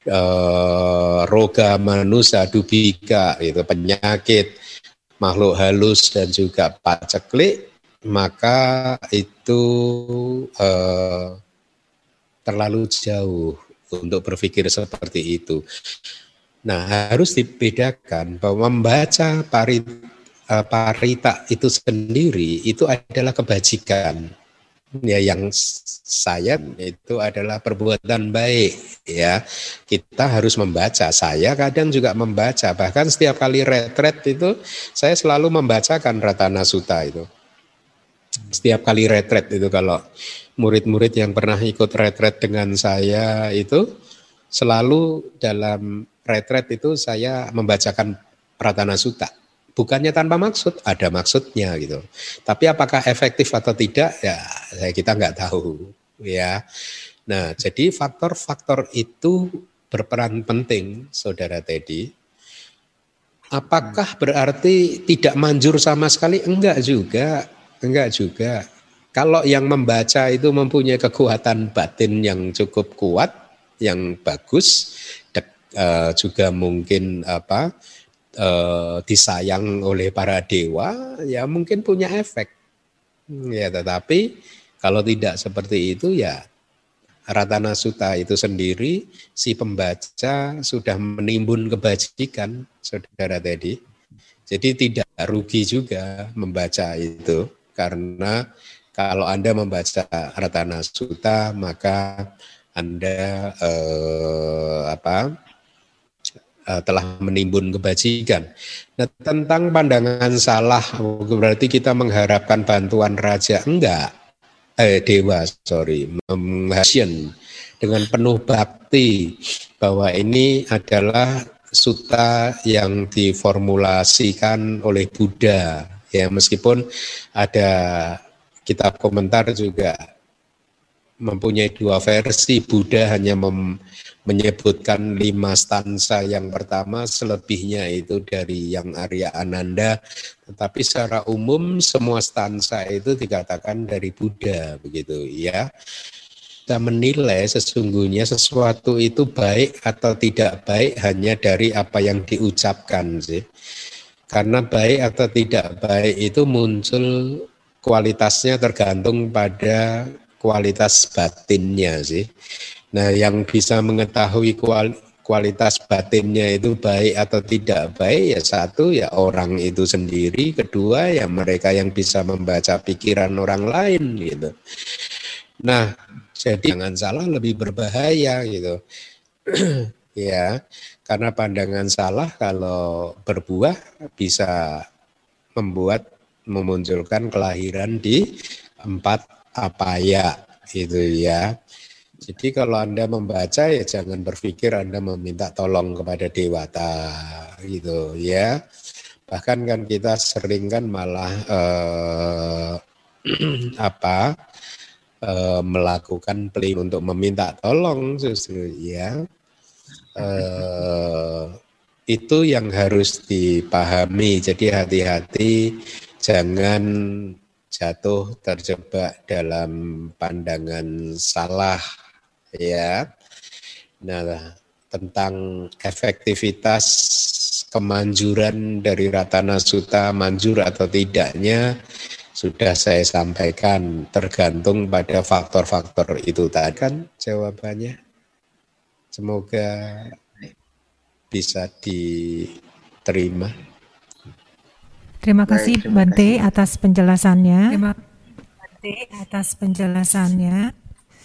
uh, roga manusia dubika itu penyakit makhluk halus dan juga paceklik, maka itu eh, terlalu jauh untuk berpikir seperti itu. Nah, harus dibedakan bahwa membaca pari, uh, parita itu sendiri itu adalah kebajikan. ya yang saya itu adalah perbuatan baik ya. Kita harus membaca. Saya kadang juga membaca. Bahkan setiap kali retret itu saya selalu membacakan Ratana Suta itu. Setiap kali retret itu kalau murid-murid yang pernah ikut retret dengan saya itu selalu dalam retret itu saya membacakan Ratana Suta. Bukannya tanpa maksud, ada maksudnya gitu. Tapi apakah efektif atau tidak, ya kita nggak tahu, ya. Nah, jadi faktor-faktor itu berperan penting, saudara Teddy. Apakah berarti tidak manjur sama sekali? Enggak juga, enggak juga. Kalau yang membaca itu mempunyai kekuatan batin yang cukup kuat, yang bagus, eh, juga mungkin apa uh, disayang oleh para dewa ya mungkin punya efek ya tetapi kalau tidak seperti itu ya Ratana Suta itu sendiri si pembaca sudah menimbun kebajikan saudara tadi. Jadi tidak rugi juga membaca itu karena kalau Anda membaca Ratana Suta maka Anda eh, apa uh, telah menimbun kebajikan. Nah, tentang pandangan salah berarti kita mengharapkan bantuan raja? Enggak eh dewa sorry. Menghasian dengan penuh bakti bahwa ini adalah suta yang diformulasikan oleh Buddha. Ya meskipun ada kitab komentar juga mempunyai dua versi. Buddha hanya mem, menyebutkan lima stansa yang pertama selebihnya itu dari yang Arya Ananda. Tetapi secara umum semua stansa itu dikatakan dari Buddha begitu ya. Kita menilai sesungguhnya sesuatu itu baik atau tidak baik hanya dari apa yang diucapkan sih. Karena baik atau tidak baik itu muncul kualitasnya tergantung pada kualitas batinnya sih Nah, yang bisa mengetahui kualitas batinnya itu baik atau tidak baik ya satu ya orang itu sendiri, kedua ya mereka yang bisa membaca pikiran orang lain gitu. Nah, jadi jangan salah lebih berbahaya gitu. (clears throat) ya, karena pandangan salah kalau berbuah bisa membuat memunculkan kelahiran di empat apa ya itu ya jadi kalau Anda membaca ya jangan berpikir Anda meminta tolong kepada dewata gitu ya. Bahkan kan kita sering kan malah eh, (clears throat) apa eh, melakukan play untuk meminta tolong justru ya. Eh, itu yang harus dipahami. Jadi hati-hati jangan jatuh terjebak dalam pandangan salah ya. Nah, tentang efektivitas kemanjuran dari Ratana Suta manjur atau tidaknya sudah saya sampaikan tergantung pada faktor-faktor itu tadi kan jawabannya. Semoga bisa diterima. Terima kasih Bante atas penjelasannya. Terima kasih atas penjelasannya.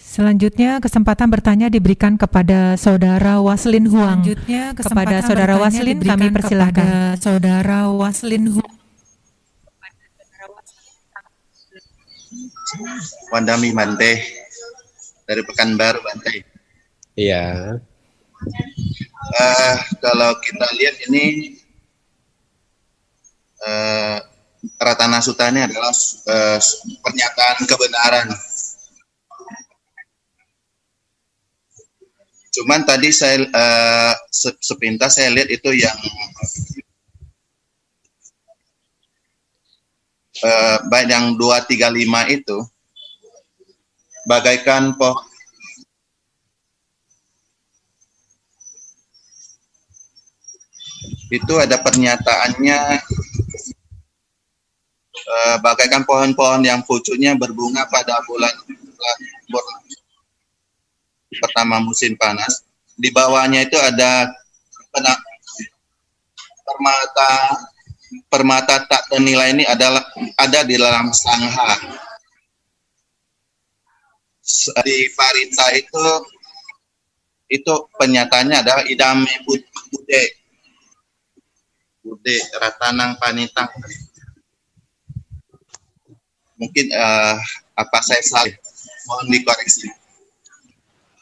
Selanjutnya kesempatan bertanya diberikan kepada Saudara Waslin Huang. Selanjutnya kepada Saudara Waslin kami persilahkan. Saudara Waslin Huang. Wandami Bante dari Pekanbaru Bante. Iya. Uh, kalau kita lihat ini uh, Ratana Suta ini adalah uh, pernyataan kebenaran Cuman tadi saya uh, sepintas saya lihat itu yang uh, baik yang 235 itu bagaikan pohon. Itu ada pernyataannya uh, bagaikan pohon-pohon yang pucuknya berbunga pada bulan, bulan pertama musim panas. Di bawahnya itu ada permata permata tak ternilai ini adalah ada di dalam sangha. di Parita itu itu penyataannya adalah idame bude bude ratanang panitang mungkin uh, apa saya salah mohon dikoreksi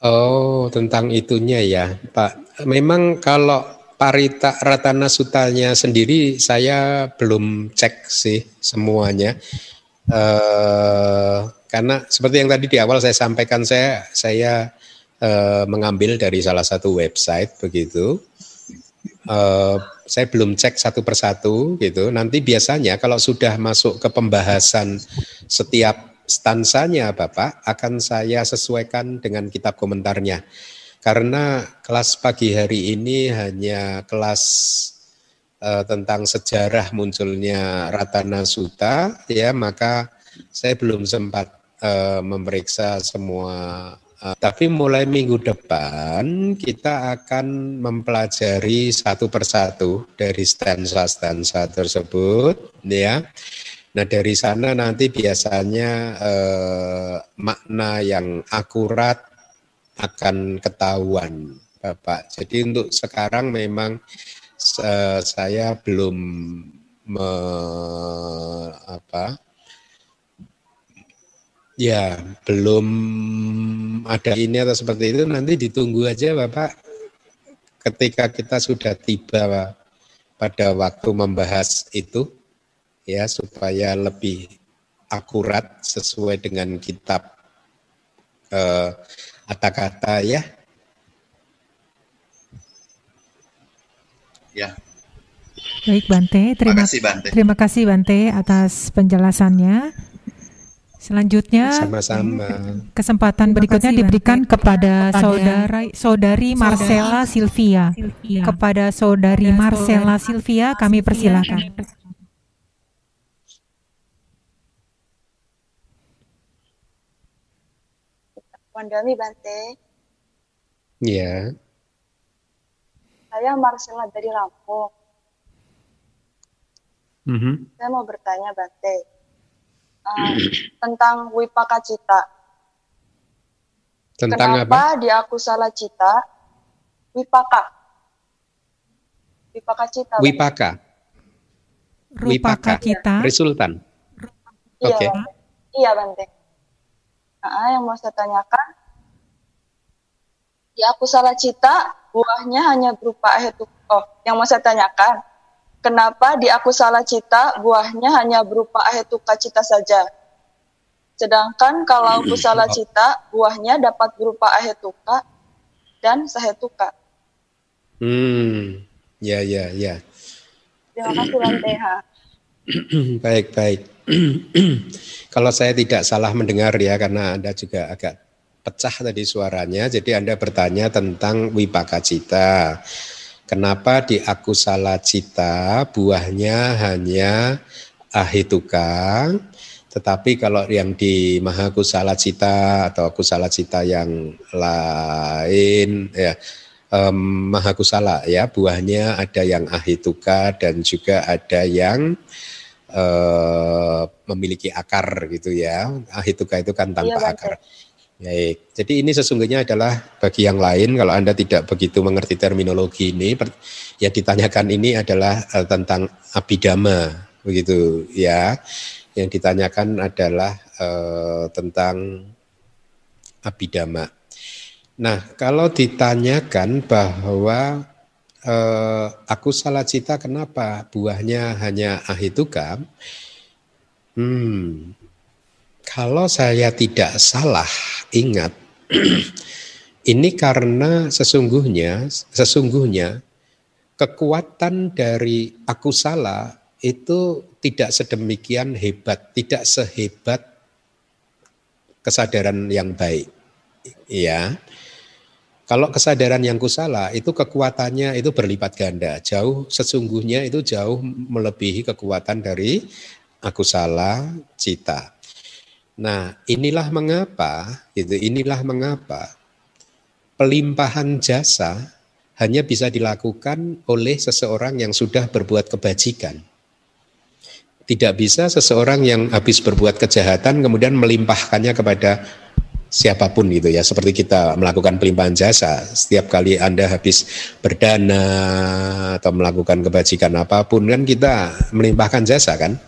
oh tentang itunya ya Pak memang kalau Parita Ratana Sutanya sendiri saya belum cek sih semuanya uh, karena seperti yang tadi di awal saya sampaikan saya saya uh, mengambil dari salah satu website begitu. Uh, saya belum cek satu persatu gitu. Nanti biasanya kalau sudah masuk ke pembahasan setiap stansanya Bapak akan saya sesuaikan dengan kitab komentarnya. Karena kelas pagi hari ini hanya kelas uh, tentang sejarah munculnya Ratana Suta ya, maka saya belum sempat uh, memeriksa semua Uh, tapi mulai minggu depan kita akan mempelajari satu persatu dari stansa-stansa tersebut, ya. Nah dari sana nanti biasanya uh, makna yang akurat akan ketahuan, Bapak. Jadi untuk sekarang memang uh, saya belum me, apa Ya, belum ada ini atau seperti itu nanti ditunggu aja Bapak ketika kita sudah tiba pada waktu membahas itu ya supaya lebih akurat sesuai dengan kitab eh, kata-kata ya. Ya. Baik Bante, terima, terima kasih Bante. Terima kasih Bante atas penjelasannya. Selanjutnya sama-sama. Kesempatan berikutnya kasih, diberikan kepada, saudara saudari Marcella Silvia. Silvia. Kepada saudari Marcella Silvia kami persilakan. Wandami Bante. Iya. Saya Marcella dari Lampung. Mm -hmm. Saya mau bertanya Bante uh, (clears throat) tentang wipaka cita. Tentang Kenapa apa? di aku salah cita wipaka? Wipaka cita. Wipaka. Wipaka kita. Resultan. Iya, okay. Bante. Iya, Bante. Nah, yang mau saya tanyakan, di aku salah cita, buahnya hanya berupa hetu. Oh, yang mau saya tanyakan, Kenapa di aku salah cita buahnya hanya berupa ahetuka cita saja? Sedangkan kalau aku salah cita buahnya dapat berupa ahetuka dan sahetuka. Hmm, ya ya ya. Terima kasih Lanteha. (clears throat) baik baik. (clears throat) kalau saya tidak salah mendengar ya karena anda juga agak pecah tadi suaranya, jadi anda bertanya tentang wipaka cita. Kenapa di akusala cita buahnya hanya ahituka, tetapi kalau yang di mahakusala cita atau akusala cita yang lain ya um, mahakusala ya buahnya ada yang ahituka dan juga ada yang uh, memiliki akar gitu ya. Ahituka itu kan tanpa iya, akar. Baik, jadi ini sesungguhnya adalah bagi yang lain kalau Anda tidak begitu mengerti terminologi ini yang ditanyakan ini adalah uh, tentang abidama begitu ya. Yang ditanyakan adalah uh, tentang abidama. Nah, kalau ditanyakan bahwa uh, aku salah cita kenapa buahnya hanya ahituka? Hmm, kalau saya tidak salah ingat, (clears throat) ini karena sesungguhnya sesungguhnya kekuatan dari aku salah itu tidak sedemikian hebat, tidak sehebat kesadaran yang baik. Ya. Kalau kesadaran yang kusala itu kekuatannya itu berlipat ganda, jauh sesungguhnya itu jauh melebihi kekuatan dari aku salah cita. Nah, inilah mengapa, gitu, inilah mengapa pelimpahan jasa hanya bisa dilakukan oleh seseorang yang sudah berbuat kebajikan. Tidak bisa seseorang yang habis berbuat kejahatan kemudian melimpahkannya kepada siapa pun gitu ya. Seperti kita melakukan pelimpahan jasa setiap kali Anda habis berdana atau melakukan kebajikan apa pun kan kita melimpahkan jasa kan?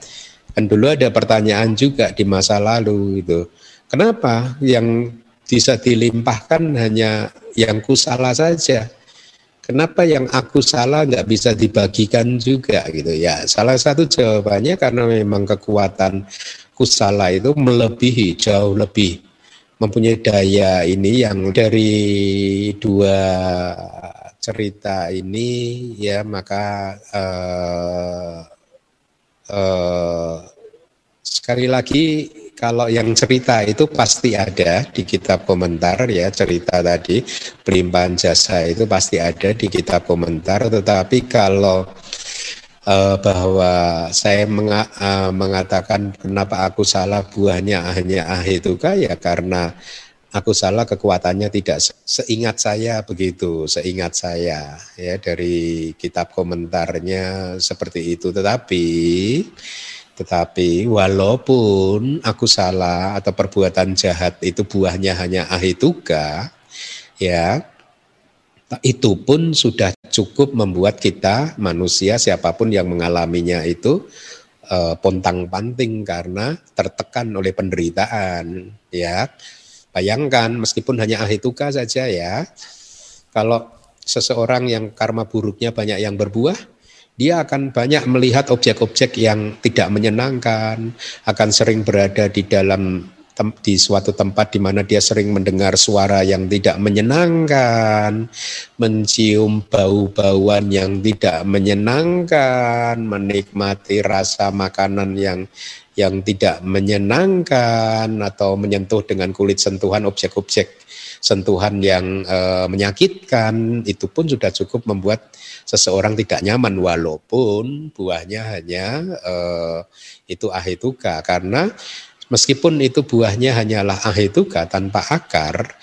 Kan dulu ada pertanyaan juga di masa lalu itu kenapa yang bisa dilimpahkan hanya yang ku salah saja? Kenapa yang aku salah nggak bisa dibagikan juga gitu ya? Salah satu jawabannya karena memang kekuatan kusala itu melebihi jauh lebih mempunyai daya ini yang dari dua cerita ini ya maka uh, uh, sekali lagi kalau yang cerita itu pasti ada di kitab komentar ya cerita tadi pelimpahan jasa itu pasti ada di kitab komentar. Tetapi kalau uh, bahwa saya menga, uh, mengatakan kenapa aku salah buahnya hanya ahituka ya karena aku salah kekuatannya tidak seingat saya begitu seingat saya ya dari kitab komentarnya seperti itu. Tetapi tetapi walaupun aku salah atau perbuatan jahat itu buahnya hanya ahituka ya itu pun sudah cukup membuat kita manusia siapa pun yang mengalaminya itu uh, pontang panting karena tertekan oleh penderitaan ya. Bayangkan meskipun hanya ahituka saja ya. Kalau seseorang yang karma buruknya banyak yang berbuah dia akan banyak melihat objek-objek yang tidak menyenangkan akan sering berada di dalam di suatu tempat di mana dia sering mendengar suara yang tidak menyenangkan, mencium bau-bauan yang tidak menyenangkan, menikmati rasa makanan yang yang tidak menyenangkan atau menyentuh dengan kulit sentuhan objek-objek sentuhan yang e, menyakitkan itu pun sudah cukup membuat seseorang tidak nyaman. Walaupun buahnya hanya e, itu ahituka karena Meskipun itu buahnya hanyalah ahituka tanpa akar,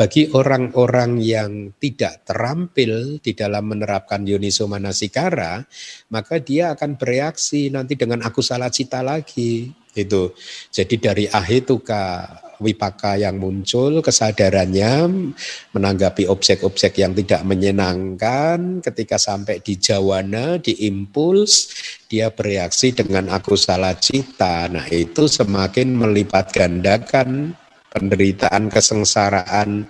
bagi orang-orang yang tidak terampil di dalam menerapkan Yoniso Manasikara, maka dia akan bereaksi nanti dengan aku salah cita lagi. Itu. Jadi dari ahituka wipaka yang muncul, kesadarannya menanggapi objek-objek yang tidak menyenangkan, ketika sampai di jawana, di impuls, dia bereaksi dengan aku salah cita. Nah itu semakin melipat gandakan penderitaan kesengsaraan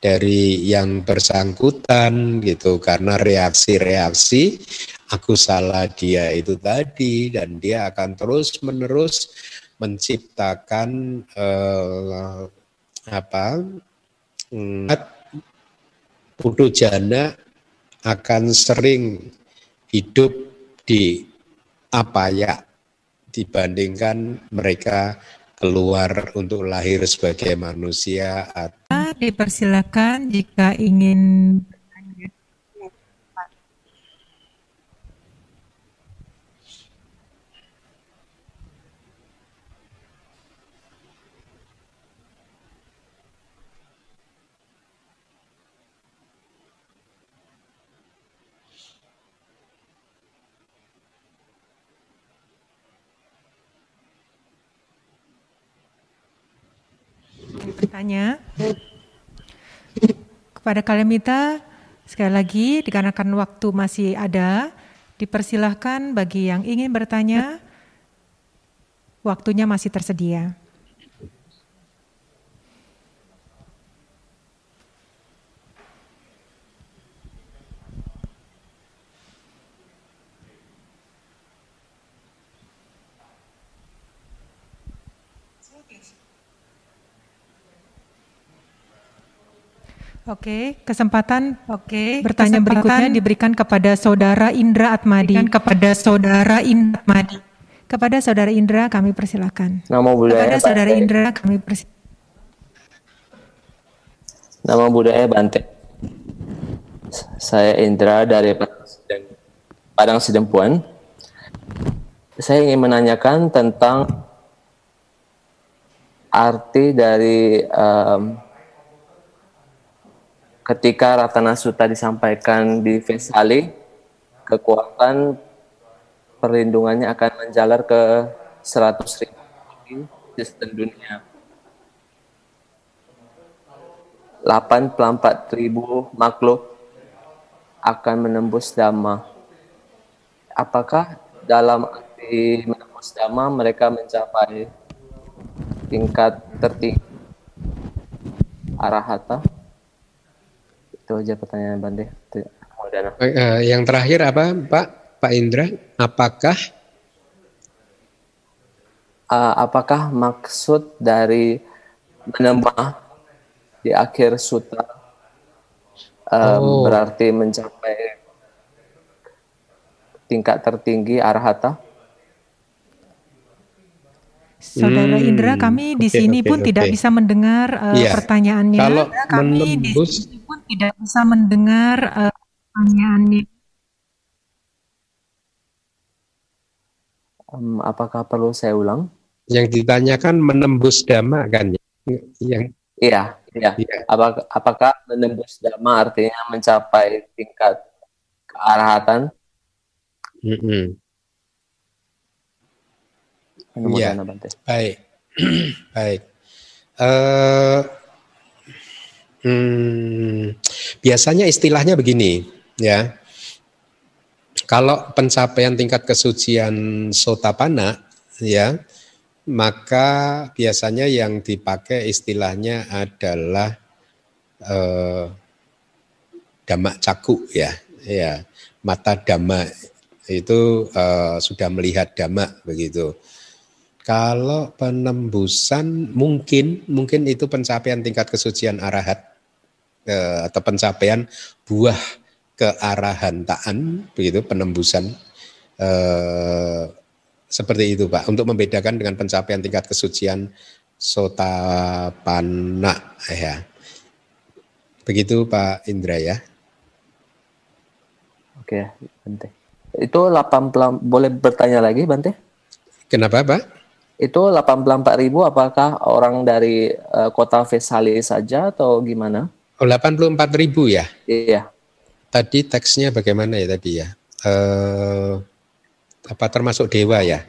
dari yang bersangkutan gitu karena reaksi-reaksi aku salah dia itu tadi dan dia akan terus menerus menciptakan eh, apa putu jana akan sering hidup di apa ya dibandingkan mereka keluar untuk lahir sebagai manusia. Dipersilakan jika ingin bertanya kepada kalian minta sekali lagi dikarenakan waktu masih ada dipersilahkan bagi yang ingin bertanya waktunya masih tersedia. Oke, kesempatan oke bertanya kesempatan berikutnya diberikan kepada saudara Indra Atmadi. Kepada saudara Indra Atmadi. Kepada saudara Indra kami persilakan. Nama budaya Kepada saudara Bante. Indra kami persilakan. Nama budaya Bante. Saya Indra dari Padang Sidempuan. Saya ingin menanyakan tentang arti dari um, ketika Ratana Sutta disampaikan di Vesali, kekuatan perlindungannya akan menjalar ke 100 ribu sistem dunia. 84 ribu makhluk akan menembus dhamma. Apakah dalam arti menembus dhamma mereka mencapai tingkat tertinggi arahata? Itu aja pertanyaan Bande. Uh, yang terakhir apa Pak Pak Indra? Apakah uh, apakah maksud dari menembah di akhir sutra um, oh. berarti mencapai tingkat tertinggi arahata? Saudara hmm, Indra, kami di okay, sini okay, pun okay. tidak bisa mendengar uh, yeah. pertanyaannya. Kalau kami menembus, di tidak bisa mendengar uh, pertanyaannya. Um, apakah perlu saya ulang? Yang ditanyakan menembus dhamma kan? Yang Iya, iya. iya. Apakah, apakah menembus dhamma artinya mencapai tingkat kearahatan? Mm -hmm. Ya, baik, (clears throat) baik. Uh, hmm, biasanya istilahnya begini, ya. Kalau pencapaian tingkat kesucian sotapana, ya, maka biasanya yang dipakai istilahnya adalah eh, damak caku ya ya. Mata dhamma itu eh, sudah melihat dhamma begitu. Kalau penembusan mungkin mungkin itu pencapaian tingkat kesucian arahat eh, atau pencapaian buah kearahantaan begitu penembusan eh, seperti itu Pak, untuk membedakan dengan pencapaian tingkat kesucian sotapana ya. Begitu Pak Indra ya. Oke, Bante. Itu 80 boleh bertanya lagi Bante? Kenapa Pak? Itu 84 ribu apakah orang dari uh, kota Vesali saja atau gimana? Oh, 84 ribu ya? Iya. Tadi teksnya bagaimana ya tadi ya? Uh, apa termasuk dewa ya?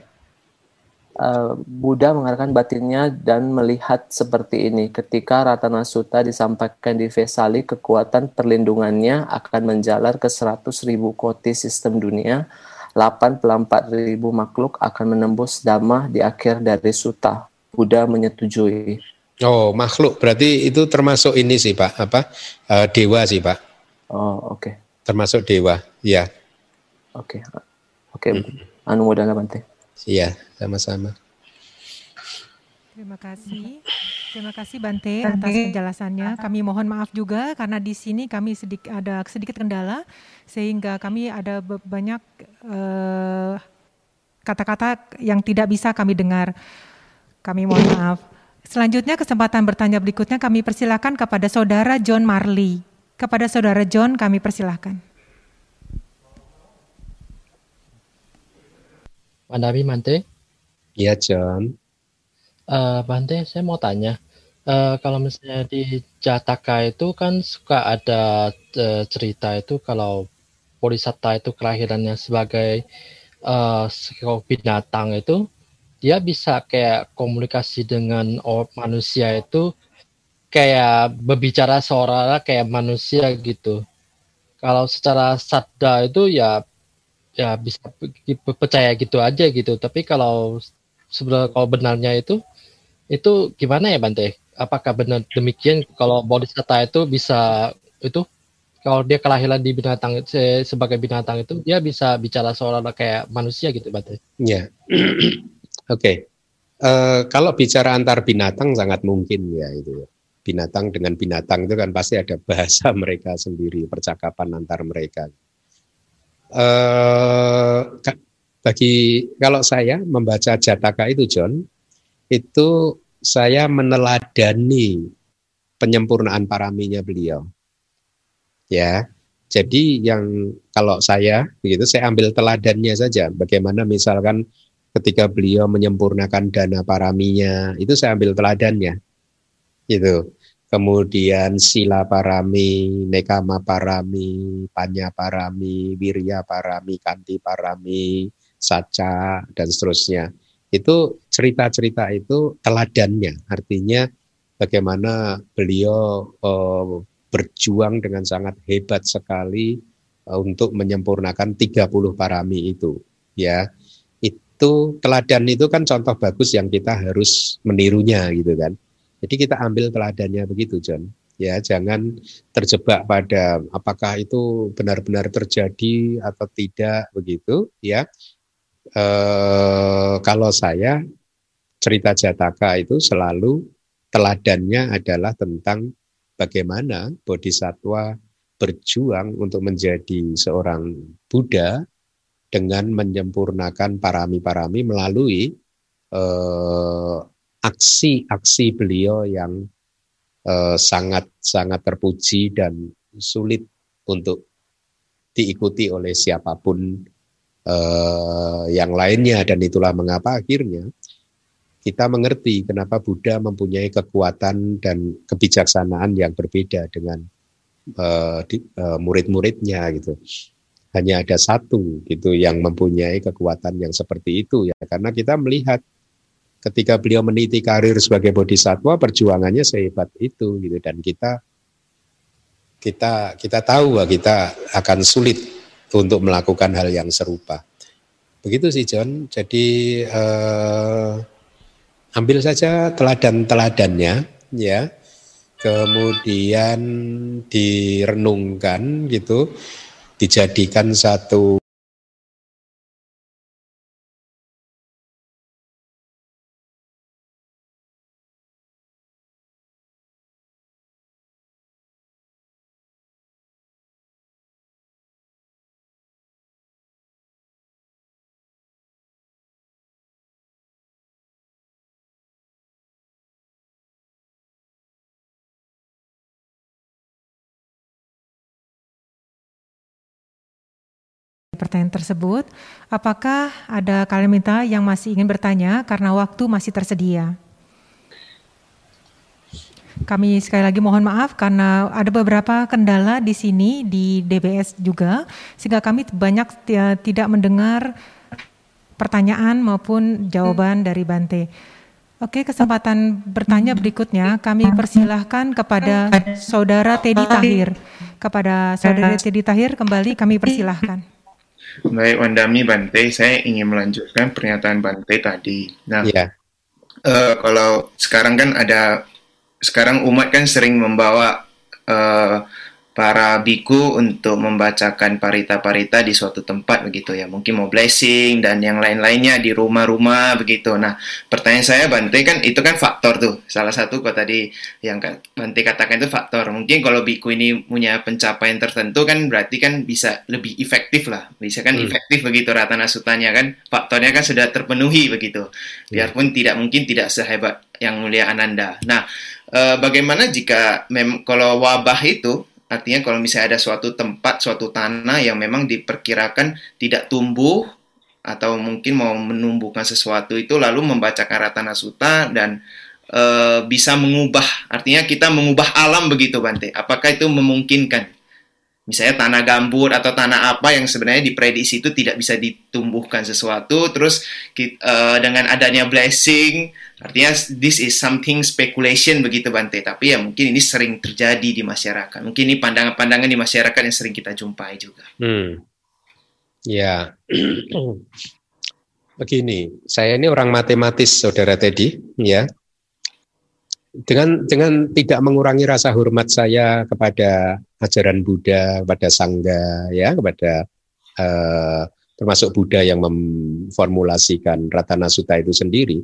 Uh, Buddha mengarahkan batinnya dan melihat seperti ini. Ketika Ratana Sutta disampaikan di Vesali, kekuatan perlindungannya akan menjalar ke 100 ribu koti sistem dunia. 84 ribu makhluk akan menembus dhamma di akhir dari Sutta. Buddha menyetujui. Oh, makhluk. Berarti itu termasuk ini sih, Pak. Apa? Uh, dewa sih, Pak. Oh, oke. Okay. Termasuk dewa, ya. Oke. Okay. Oke, okay. hmm. anu modal Bante. Iya, sama-sama. Terima kasih. Terima kasih Bante atas penjelasannya. Kami mohon maaf juga karena di sini kami sedikit ada sedikit kendala sehingga kami ada banyak eh, kata-kata uh, yang tidak bisa kami dengar. Kami mohon maaf. Selanjutnya kesempatan bertanya berikutnya kami persilakan kepada saudara John Marley. Kepada saudara John kami persilakan. Mandabi Mante. Iya, John. Uh, Bante, saya mau tanya. Uh, kalau misalnya di Jataka itu kan suka ada uh, cerita itu kalau Bodhisatta itu kelahirannya sebagai uh, binatang itu dia bisa kayak komunikasi dengan manusia itu kayak berbicara seolah-olah kayak manusia gitu. Kalau secara sadda itu ya ya bisa percaya gitu aja gitu. Tapi kalau sebenarnya kalau benarnya itu itu gimana ya Bante? Apakah benar demikian? Kalau bodhisatta itu bisa itu kalau dia kelahiran di binatang sebagai binatang itu dia bisa bicara seolah kayak manusia gitu Bante? Ya. oke (clears throat) okay. uh, eh, kalau bicara antar binatang sangat mungkin ya itu ya. binatang dengan binatang itu kan pasti ada bahasa (laughs) mereka sendiri percakapan antar mereka eh, bagi kalau saya membaca Jataka itu John, itu saya meneladani penyempurnaan paraminya beliau. Ya, jadi yang kalau saya begitu saya ambil teladannya saja. Bagaimana misalkan ketika beliau menyempurnakan dana paraminya, itu saya ambil teladannya. Gitu kemudian sila parami, nekama parami, panya parami, wirya parami, kanti parami, saca dan seterusnya. Itu cerita-cerita itu teladannya, artinya bagaimana beliau uh, berjuang dengan sangat hebat sekali uh, untuk menyempurnakan 30 parami itu ya itu teladan itu kan contoh bagus yang kita harus menirunya gitu kan. Jadi kita ambil teladannya begitu John. Ya jangan terjebak pada apakah itu benar-benar terjadi atau tidak begitu ya. E, kalau saya cerita Jataka itu selalu teladannya adalah tentang bagaimana bodhisatwa berjuang untuk menjadi seorang Buddha dengan menyempurnakan parami-parami melalui aksi-aksi eh, beliau yang sangat-sangat eh, terpuji dan sulit untuk diikuti oleh siapa pun eh, yang lainnya dan itulah mengapa akhirnya kita mengerti kenapa Buddha mempunyai kekuatan dan kebijaksanaan yang berbeda dengan uh, uh, murid-muridnya gitu. Hanya ada satu gitu yang mempunyai kekuatan yang seperti itu ya karena kita melihat ketika beliau meniti karir sebagai bodhisatwa perjuangannya sehebat itu gitu dan kita kita kita tahu bahwa kita akan sulit untuk melakukan hal yang serupa. Begitu sih John. Jadi eh, ambil saja teladan-teladannya ya. Kemudian direnungkan gitu, dijadikan satu pertanyaan tersebut. Apakah ada kalian minta yang masih ingin bertanya karena waktu masih tersedia? Kami sekali lagi mohon maaf karena ada beberapa kendala di sini di DBS juga sehingga kami banyak tidak mendengar pertanyaan maupun jawaban dari Bante. Oke, kesempatan bertanya berikutnya kami persilahkan kepada Saudara Teddy Tahir. Kepada Saudara Teddy Tahir kembali kami persilahkan. Baik, Wandami Bante, saya ingin melanjutkan pernyataan Bante tadi. Nah, yeah. Iya. uh, kalau sekarang kan ada, sekarang umat kan sering membawa uh, para biku untuk membacakan parita-parita di suatu tempat begitu ya. Mungkin mau blessing dan yang lain-lainnya di rumah-rumah begitu. Nah, pertanyaan saya Bante kan itu kan faktor tuh. Salah satu kok tadi yang Bante katakan itu faktor. Mungkin kalau biku ini punya pencapaian tertentu kan berarti kan bisa lebih efektif lah. Bisa kan hmm. efektif begitu ratana sutanya kan. Faktornya kan sudah terpenuhi begitu. Ya. Biarpun hmm. tidak mungkin tidak sehebat yang mulia Ananda. Nah, eh, bagaimana jika mem kalau wabah itu Artinya kalau misalnya ada suatu tempat, suatu tanah yang memang diperkirakan tidak tumbuh atau mungkin mau menumbuhkan sesuatu itu lalu membacakan Ratana Sutta dan e, bisa mengubah artinya kita mengubah alam begitu Bante. Apakah itu memungkinkan? Misalnya tanah gambut atau tanah apa yang sebenarnya diprediksi itu tidak bisa ditumbuhkan sesuatu terus e, dengan adanya blessing Artinya this is something speculation begitu Bante, tapi ya mungkin ini sering terjadi di masyarakat. Mungkin ini pandangan-pandangan di masyarakat yang sering kita jumpai juga. Hmm. Ya. (clears throat) Begini, saya ini orang matematis Saudara Teddy, ya. Dengan dengan tidak mengurangi rasa hormat saya kepada ajaran Buddha, kepada sangga, ya, kepada uh, termasuk Buddha yang memformulasikan Ratana Sutta itu sendiri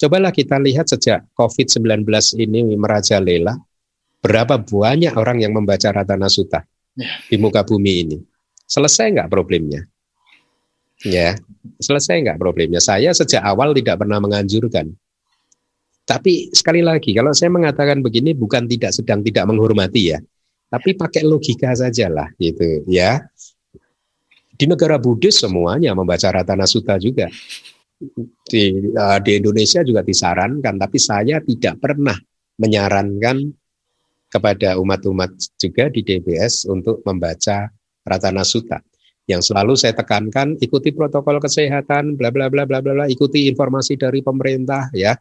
Cobalah kita lihat sejak COVID-19 ini merajalela, berapa banyak orang yang membaca Ratana Sutta ya. di muka bumi ini. Selesai nggak problemnya? Ya, selesai nggak problemnya? Saya sejak awal tidak pernah menganjurkan. Tapi sekali lagi, kalau saya mengatakan begini bukan tidak sedang tidak menghormati ya, tapi pakai logika saja lah gitu ya. Di negara Buddhis semuanya membaca Ratana Sutta juga di, uh, di Indonesia juga disarankan, tapi saya tidak pernah menyarankan kepada umat-umat juga di DBS untuk membaca Ratana Sutta. Yang selalu saya tekankan ikuti protokol kesehatan, bla bla bla bla bla, ikuti informasi dari pemerintah ya.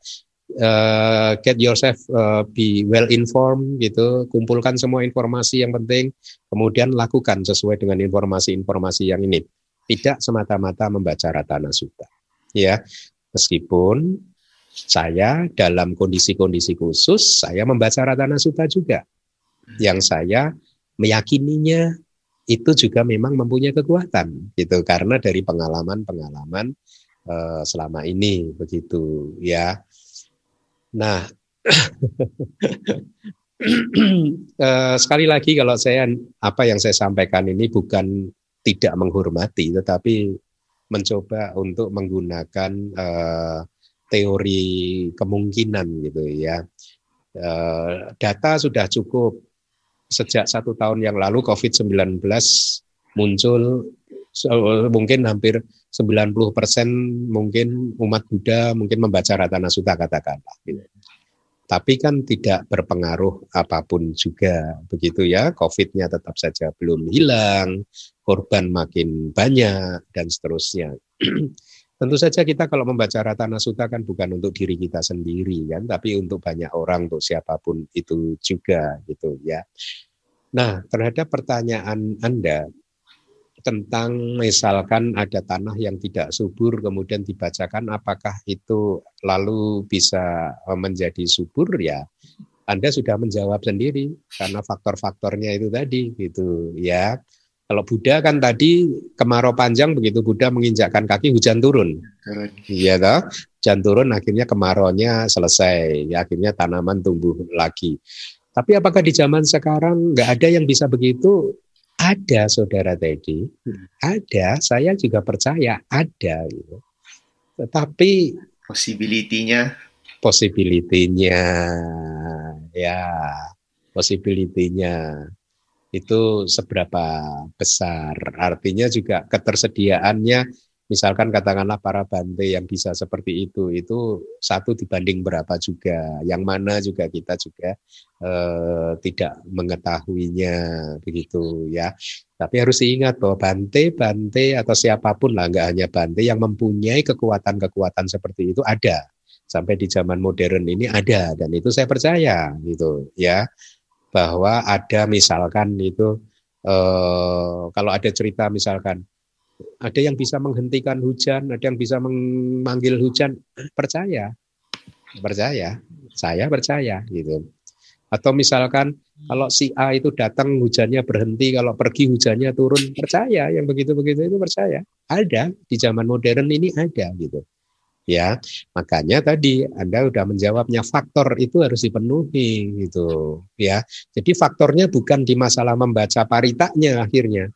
Uh, get yourself uh, be well informed gitu, kumpulkan semua informasi yang penting, kemudian lakukan sesuai dengan informasi-informasi yang ini. Tidak semata-mata membaca Ratana Sutta. Ya, meskipun saya dalam kondisi-kondisi khusus saya membaca Ratana Sutta juga. Yang saya meyakininya itu juga memang mempunyai kekuatan gitu karena dari pengalaman-pengalaman uh, selama ini begitu ya. Nah, uh, (clears throat) sekali lagi kalau saya apa yang saya sampaikan ini bukan tidak menghormati tetapi mencoba untuk menggunakan uh, teori kemungkinan gitu ya. Uh, data sudah cukup sejak satu tahun yang lalu COVID-19 muncul mungkin hampir 90 persen mungkin umat Buddha mungkin membaca Ratana Sutta katakanlah. Gitu. Tapi kan tidak berpengaruh apa pun juga begitu ya. COVID-nya tetap saja belum hilang, korban makin banyak dan seterusnya. (clears throat) Tentu saja kita kalau membaca Ratana Sutta kan bukan untuk diri kita sendiri kan, tapi untuk banyak orang, untuk siapa pun itu juga gitu ya. Nah, terhadap pertanyaan Anda, tentang misalkan ada tanah yang tidak subur kemudian dibacakan apakah itu lalu bisa eh, menjadi subur? Ya Anda sudah menjawab sendiri karena faktor-faktornya itu tadi gitu ya. Kalau Buddha kan tadi kemarau panjang begitu Buddha menginjakkan kaki hujan turun. Iya toh hujan turun akhirnya kemaraunya selesai ya, akhirnya tanaman tumbuh lagi. Tapi apakah di zaman sekarang nggak ada yang bisa begitu ada saudara Teddy, hmm. ada. Saya juga percaya ada. Gitu. Tetapi possibility-nya, possibility-nya, ya, possibility-nya itu seberapa besar. Artinya juga ketersediaannya misalkan katakanlah para bante yang bisa seperti itu itu satu dibanding berapa juga yang mana juga kita juga eh, tidak mengetahuinya begitu ya. Tapi harus diingat bahwa bante bante atau siapa pun lah nggak hanya bante yang mempunyai kekuatan-kekuatan seperti itu ada. Sampai di zaman modern ini ada dan itu saya percaya gitu ya. Bahwa ada misalkan itu eh, kalau ada cerita misalkan ada yang bisa menghentikan hujan, ada yang bisa memanggil hujan. Percaya, percaya, saya percaya gitu. Atau misalkan kalau si A itu datang hujannya berhenti, kalau pergi hujannya turun, percaya yang begitu-begitu itu percaya. Ada di zaman modern ini ada gitu. Ya, makanya tadi Anda sudah menjawabnya faktor itu harus dipenuhi gitu, ya. Jadi faktornya bukan di masalah membaca paritanya akhirnya,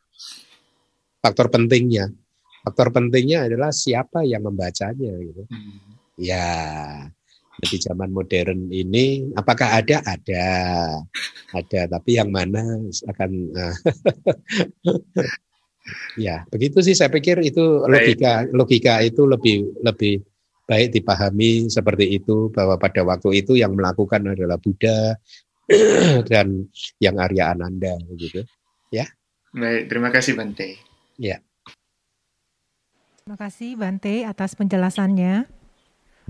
faktor pentingnya. Faktor pentingnya adalah siapa yang membacanya gitu. Hmm. Ya, di zaman modern ini apakah ada? Ada. Ada, tapi yang mana akan (laughs) Ya, begitu sih saya pikir itu logika logika itu lebih lebih baik dipahami seperti itu bahwa pada waktu itu yang melakukan adalah Buddha (clears throat) dan yang Arya Ananda begitu. Ya. Baik, terima kasih Bante. Ya. Terima kasih Bante atas penjelasannya.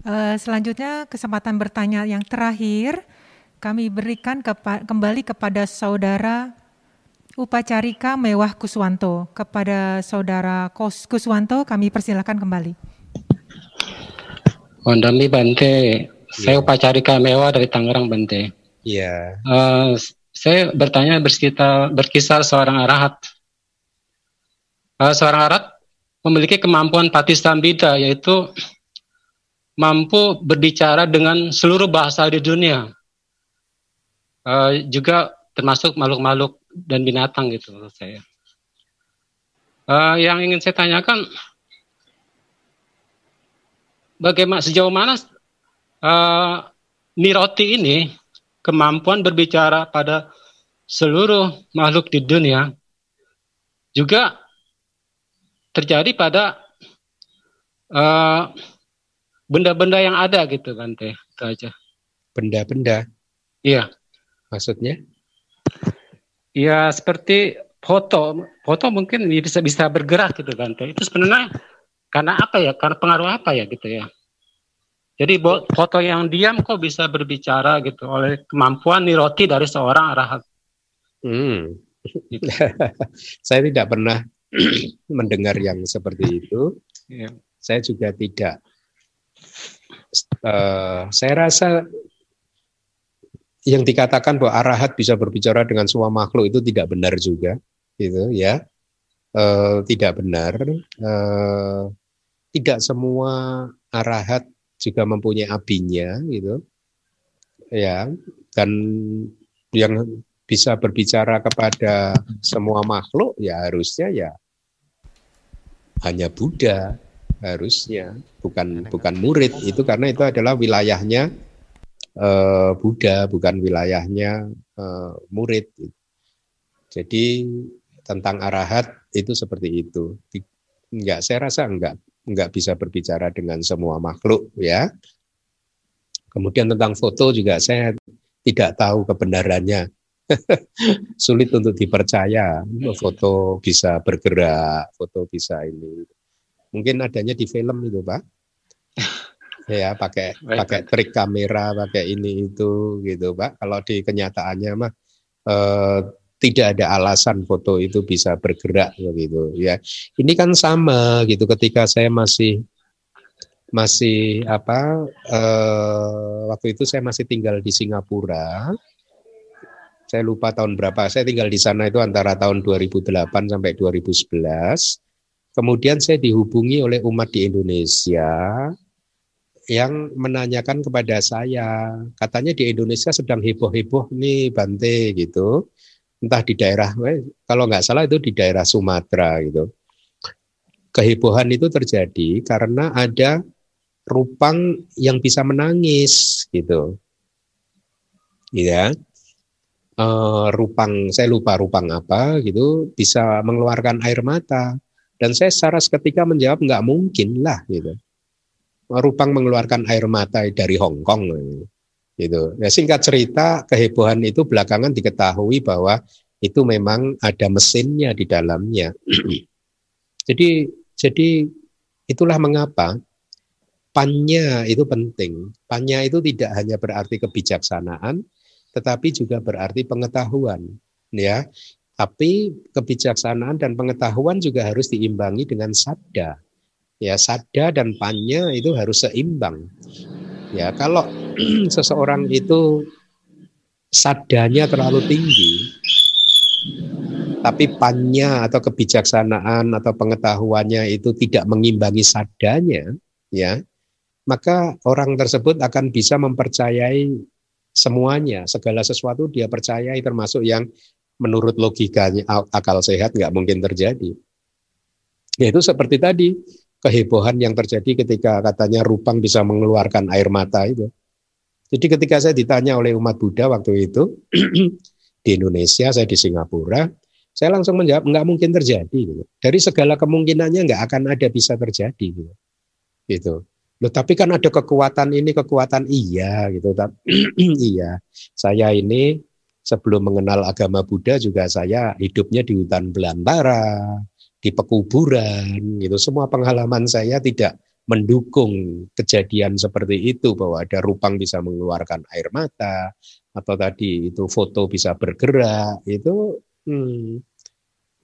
Uh, selanjutnya kesempatan bertanya yang terakhir kami berikan kepa kembali kepada saudara Upacarika Mewah Kuswanto. Kepada saudara Kos Kuswanto kami persilakan kembali. Wandami Bante, saya Upacarika Mewah dari Tangerang Bante. Iya. Uh, saya bertanya berkisar, berkisar seorang arahat uh, seorang Arab memiliki kemampuan patistambita yaitu mampu berbicara dengan seluruh bahasa di dunia. Uh, juga termasuk makhluk-makhluk dan binatang gitu menurut saya. Uh, yang ingin saya tanyakan, bagaimana sejauh mana uh, Niroti ini kemampuan berbicara pada seluruh makhluk di dunia juga terjadi pada eh, benda-benda uh, yang ada gitu kan teh. Itu aja. Benda-benda? Iya. Maksudnya? Ya seperti foto. Foto mungkin bisa bisa bergerak gitu kan teh. Itu sebenarnya karena apa ya? Karena pengaruh apa ya gitu ya? Jadi foto yang diam kok bisa berbicara gitu oleh kemampuan niroti dari seorang arahat. Hmm. (laughs) saya tidak pernah (clears throat) mendengar yang seperti itu. Ya. Saya juga tidak. Uh, saya rasa yang dikatakan bahwa arahat bisa berbicara dengan semua makhluk itu tidak benar juga, gitu ya. Uh, tidak benar. Uh, tidak semua arahat juga mempunyai abinya, gitu. Ya, dan yang bisa berbicara kepada semua makhluk ya harusnya ya hanya Buddha harusnya bukan bukan murid itu karena itu adalah wilayahnya uh, Buddha bukan wilayahnya uh, murid. Jadi tentang arahat itu seperti itu. Enggak, saya rasa enggak enggak bisa berbicara dengan semua makhluk ya. Kemudian tentang foto juga saya tidak tahu kebenarannya. (laughs) Sulit untuk dipercaya. Foto bisa bergerak, foto bisa ini. Mungkin adanya di film itu, Pak (laughs) ya pakai Baik. pakai trik kamera pakai ini itu gitu pak kalau di kenyataannya mah eh, tidak ada alasan foto itu bisa bergerak begitu ya ini kan sama gitu ketika saya masih masih apa eh, waktu itu saya masih tinggal di Singapura saya lupa tahun berapa saya tinggal di sana itu antara tahun 2008 sampai 2011 kemudian saya dihubungi oleh umat di Indonesia yang menanyakan kepada saya, katanya di Indonesia sedang heboh-heboh nih Bante gitu, entah di daerah, kalau nggak salah itu di daerah Sumatera gitu. Kehebohan itu terjadi karena ada rupang yang bisa menangis gitu, ya. Uh, rupang, saya lupa rupang apa gitu, bisa mengeluarkan air mata. Dan saya secara seketika menjawab nggak mungkin lah gitu Rupang mengeluarkan air mata dari Hong Kong gitu. Ya singkat cerita kehebohan itu belakangan diketahui bahwa itu memang ada mesinnya di dalamnya. (clears throat) jadi jadi itulah mengapa pannya itu penting. Pannya itu tidak hanya berarti kebijaksanaan, tetapi juga berarti pengetahuan, ya. Tapi kebijaksanaan dan pengetahuan juga harus diimbangi dengan sadar ya sada dan panya itu harus seimbang. Ya, kalau (clears throat) seseorang itu sadanya terlalu tinggi, tapi panya atau kebijaksanaan atau pengetahuannya itu tidak mengimbangi sadanya, ya, maka orang tersebut akan bisa mempercayai semuanya, segala sesuatu dia percayai termasuk yang menurut logikanya akal sehat nggak mungkin terjadi. Yaitu seperti tadi, kehebohan yang terjadi ketika katanya Rupang bisa mengeluarkan air mata itu. Jadi ketika saya ditanya oleh umat Buddha waktu itu (clears throat) di Indonesia, saya di Singapura, saya langsung menjawab nggak mungkin terjadi. Gitu. Dari segala kemungkinannya nggak akan ada bisa terjadi. Gitu. gitu. Loh, tapi kan ada kekuatan ini, kekuatan iya gitu. (clears throat) iya, saya ini sebelum mengenal agama Buddha juga saya hidupnya di hutan belantara, di pekuburan gitu. Semua pengalaman saya tidak mendukung kejadian seperti itu bahwa ada rupang bisa mengeluarkan air mata atau tadi itu foto bisa bergerak itu hmm,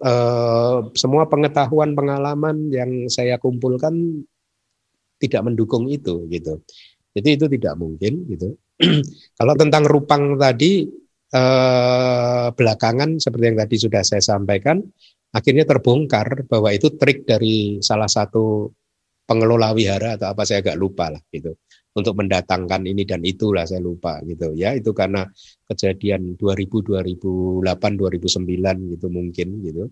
eh, semua pengetahuan pengalaman yang saya kumpulkan tidak mendukung itu gitu. Jadi itu tidak mungkin gitu. (clears throat) Kalau tentang rupang tadi eh, belakangan seperti yang tadi sudah saya sampaikan akhirnya terbongkar bahwa itu trik dari salah satu pengelola wihara atau apa saya agak lupa lah gitu. Untuk mendatangkan ini dan itulah saya lupa gitu. Ya itu karena kejadian 2000 2008 2009 gitu mungkin gitu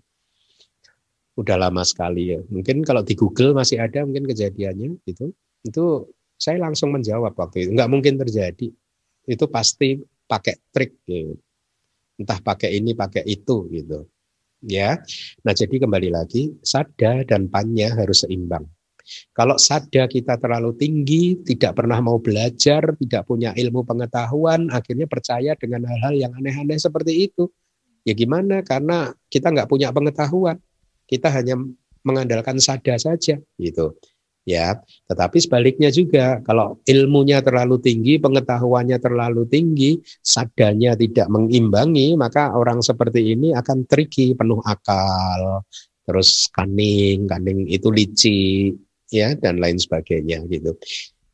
udah lama sekali ya mungkin kalau di Google masih ada mungkin kejadiannya gitu itu saya langsung menjawab waktu itu nggak mungkin terjadi itu pasti pakai trik gitu. entah pakai ini pakai itu gitu ya. Nah, jadi kembali lagi sada dan panya harus seimbang. Kalau sada kita terlalu tinggi, tidak pernah mau belajar, tidak punya ilmu pengetahuan, akhirnya percaya dengan hal-hal yang aneh-aneh seperti itu. Ya gimana? Karena kita nggak punya pengetahuan. Kita hanya mengandalkan sada saja gitu. ya. Tetapi sebaliknya juga, kalau ilmunya terlalu tinggi, pengetahuannya terlalu tinggi, sadanya tidak mengimbangi, maka orang seperti ini akan tricky, penuh akal, terus kaning, kaning itu licik, ya dan lain sebagainya gitu.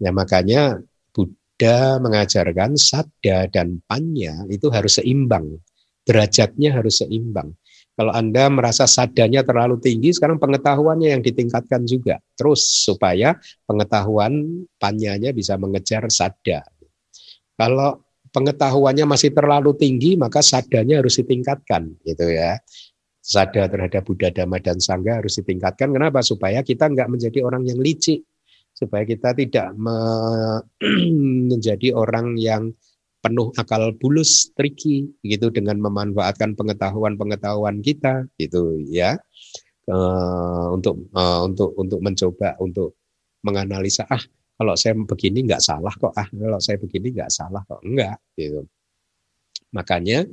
Ya makanya Buddha mengajarkan sadda dan panya itu harus seimbang, derajatnya harus seimbang. Kalau Anda merasa sadanya terlalu tinggi, sekarang pengetahuannya yang ditingkatkan juga. Terus supaya pengetahuan panyanya bisa mengejar sada. Kalau pengetahuannya masih terlalu tinggi, maka sadanya harus ditingkatkan, gitu ya. Sada terhadap Buddha, Dhamma, dan Sangha harus ditingkatkan. Kenapa? Supaya kita nggak menjadi orang yang licik. Supaya kita tidak (clears throat) menjadi orang yang penuh akal bulus tricky gitu dengan memanfaatkan pengetahuan-pengetahuan kita gitu ya. Uh, untuk uh, untuk untuk mencoba untuk menganalisa ah kalau saya begini nggak salah kok ah kalau saya begini nggak salah kok. Enggak gitu. Makanya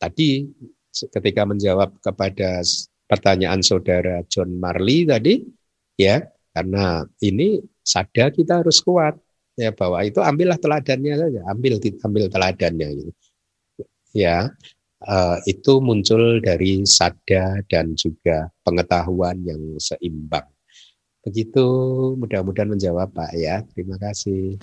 tadi ketika menjawab kepada pertanyaan saudara John Marley tadi ya karena ini sadar kita harus kuat ya bahwa itu ambillah teladannya saja. Ambil ambil teladannya gitu. Ya uh, itu muncul dari sada dan juga pengetahuan yang seimbang. Begitu. Mudah-mudahan menjawab Pak ya. Terima kasih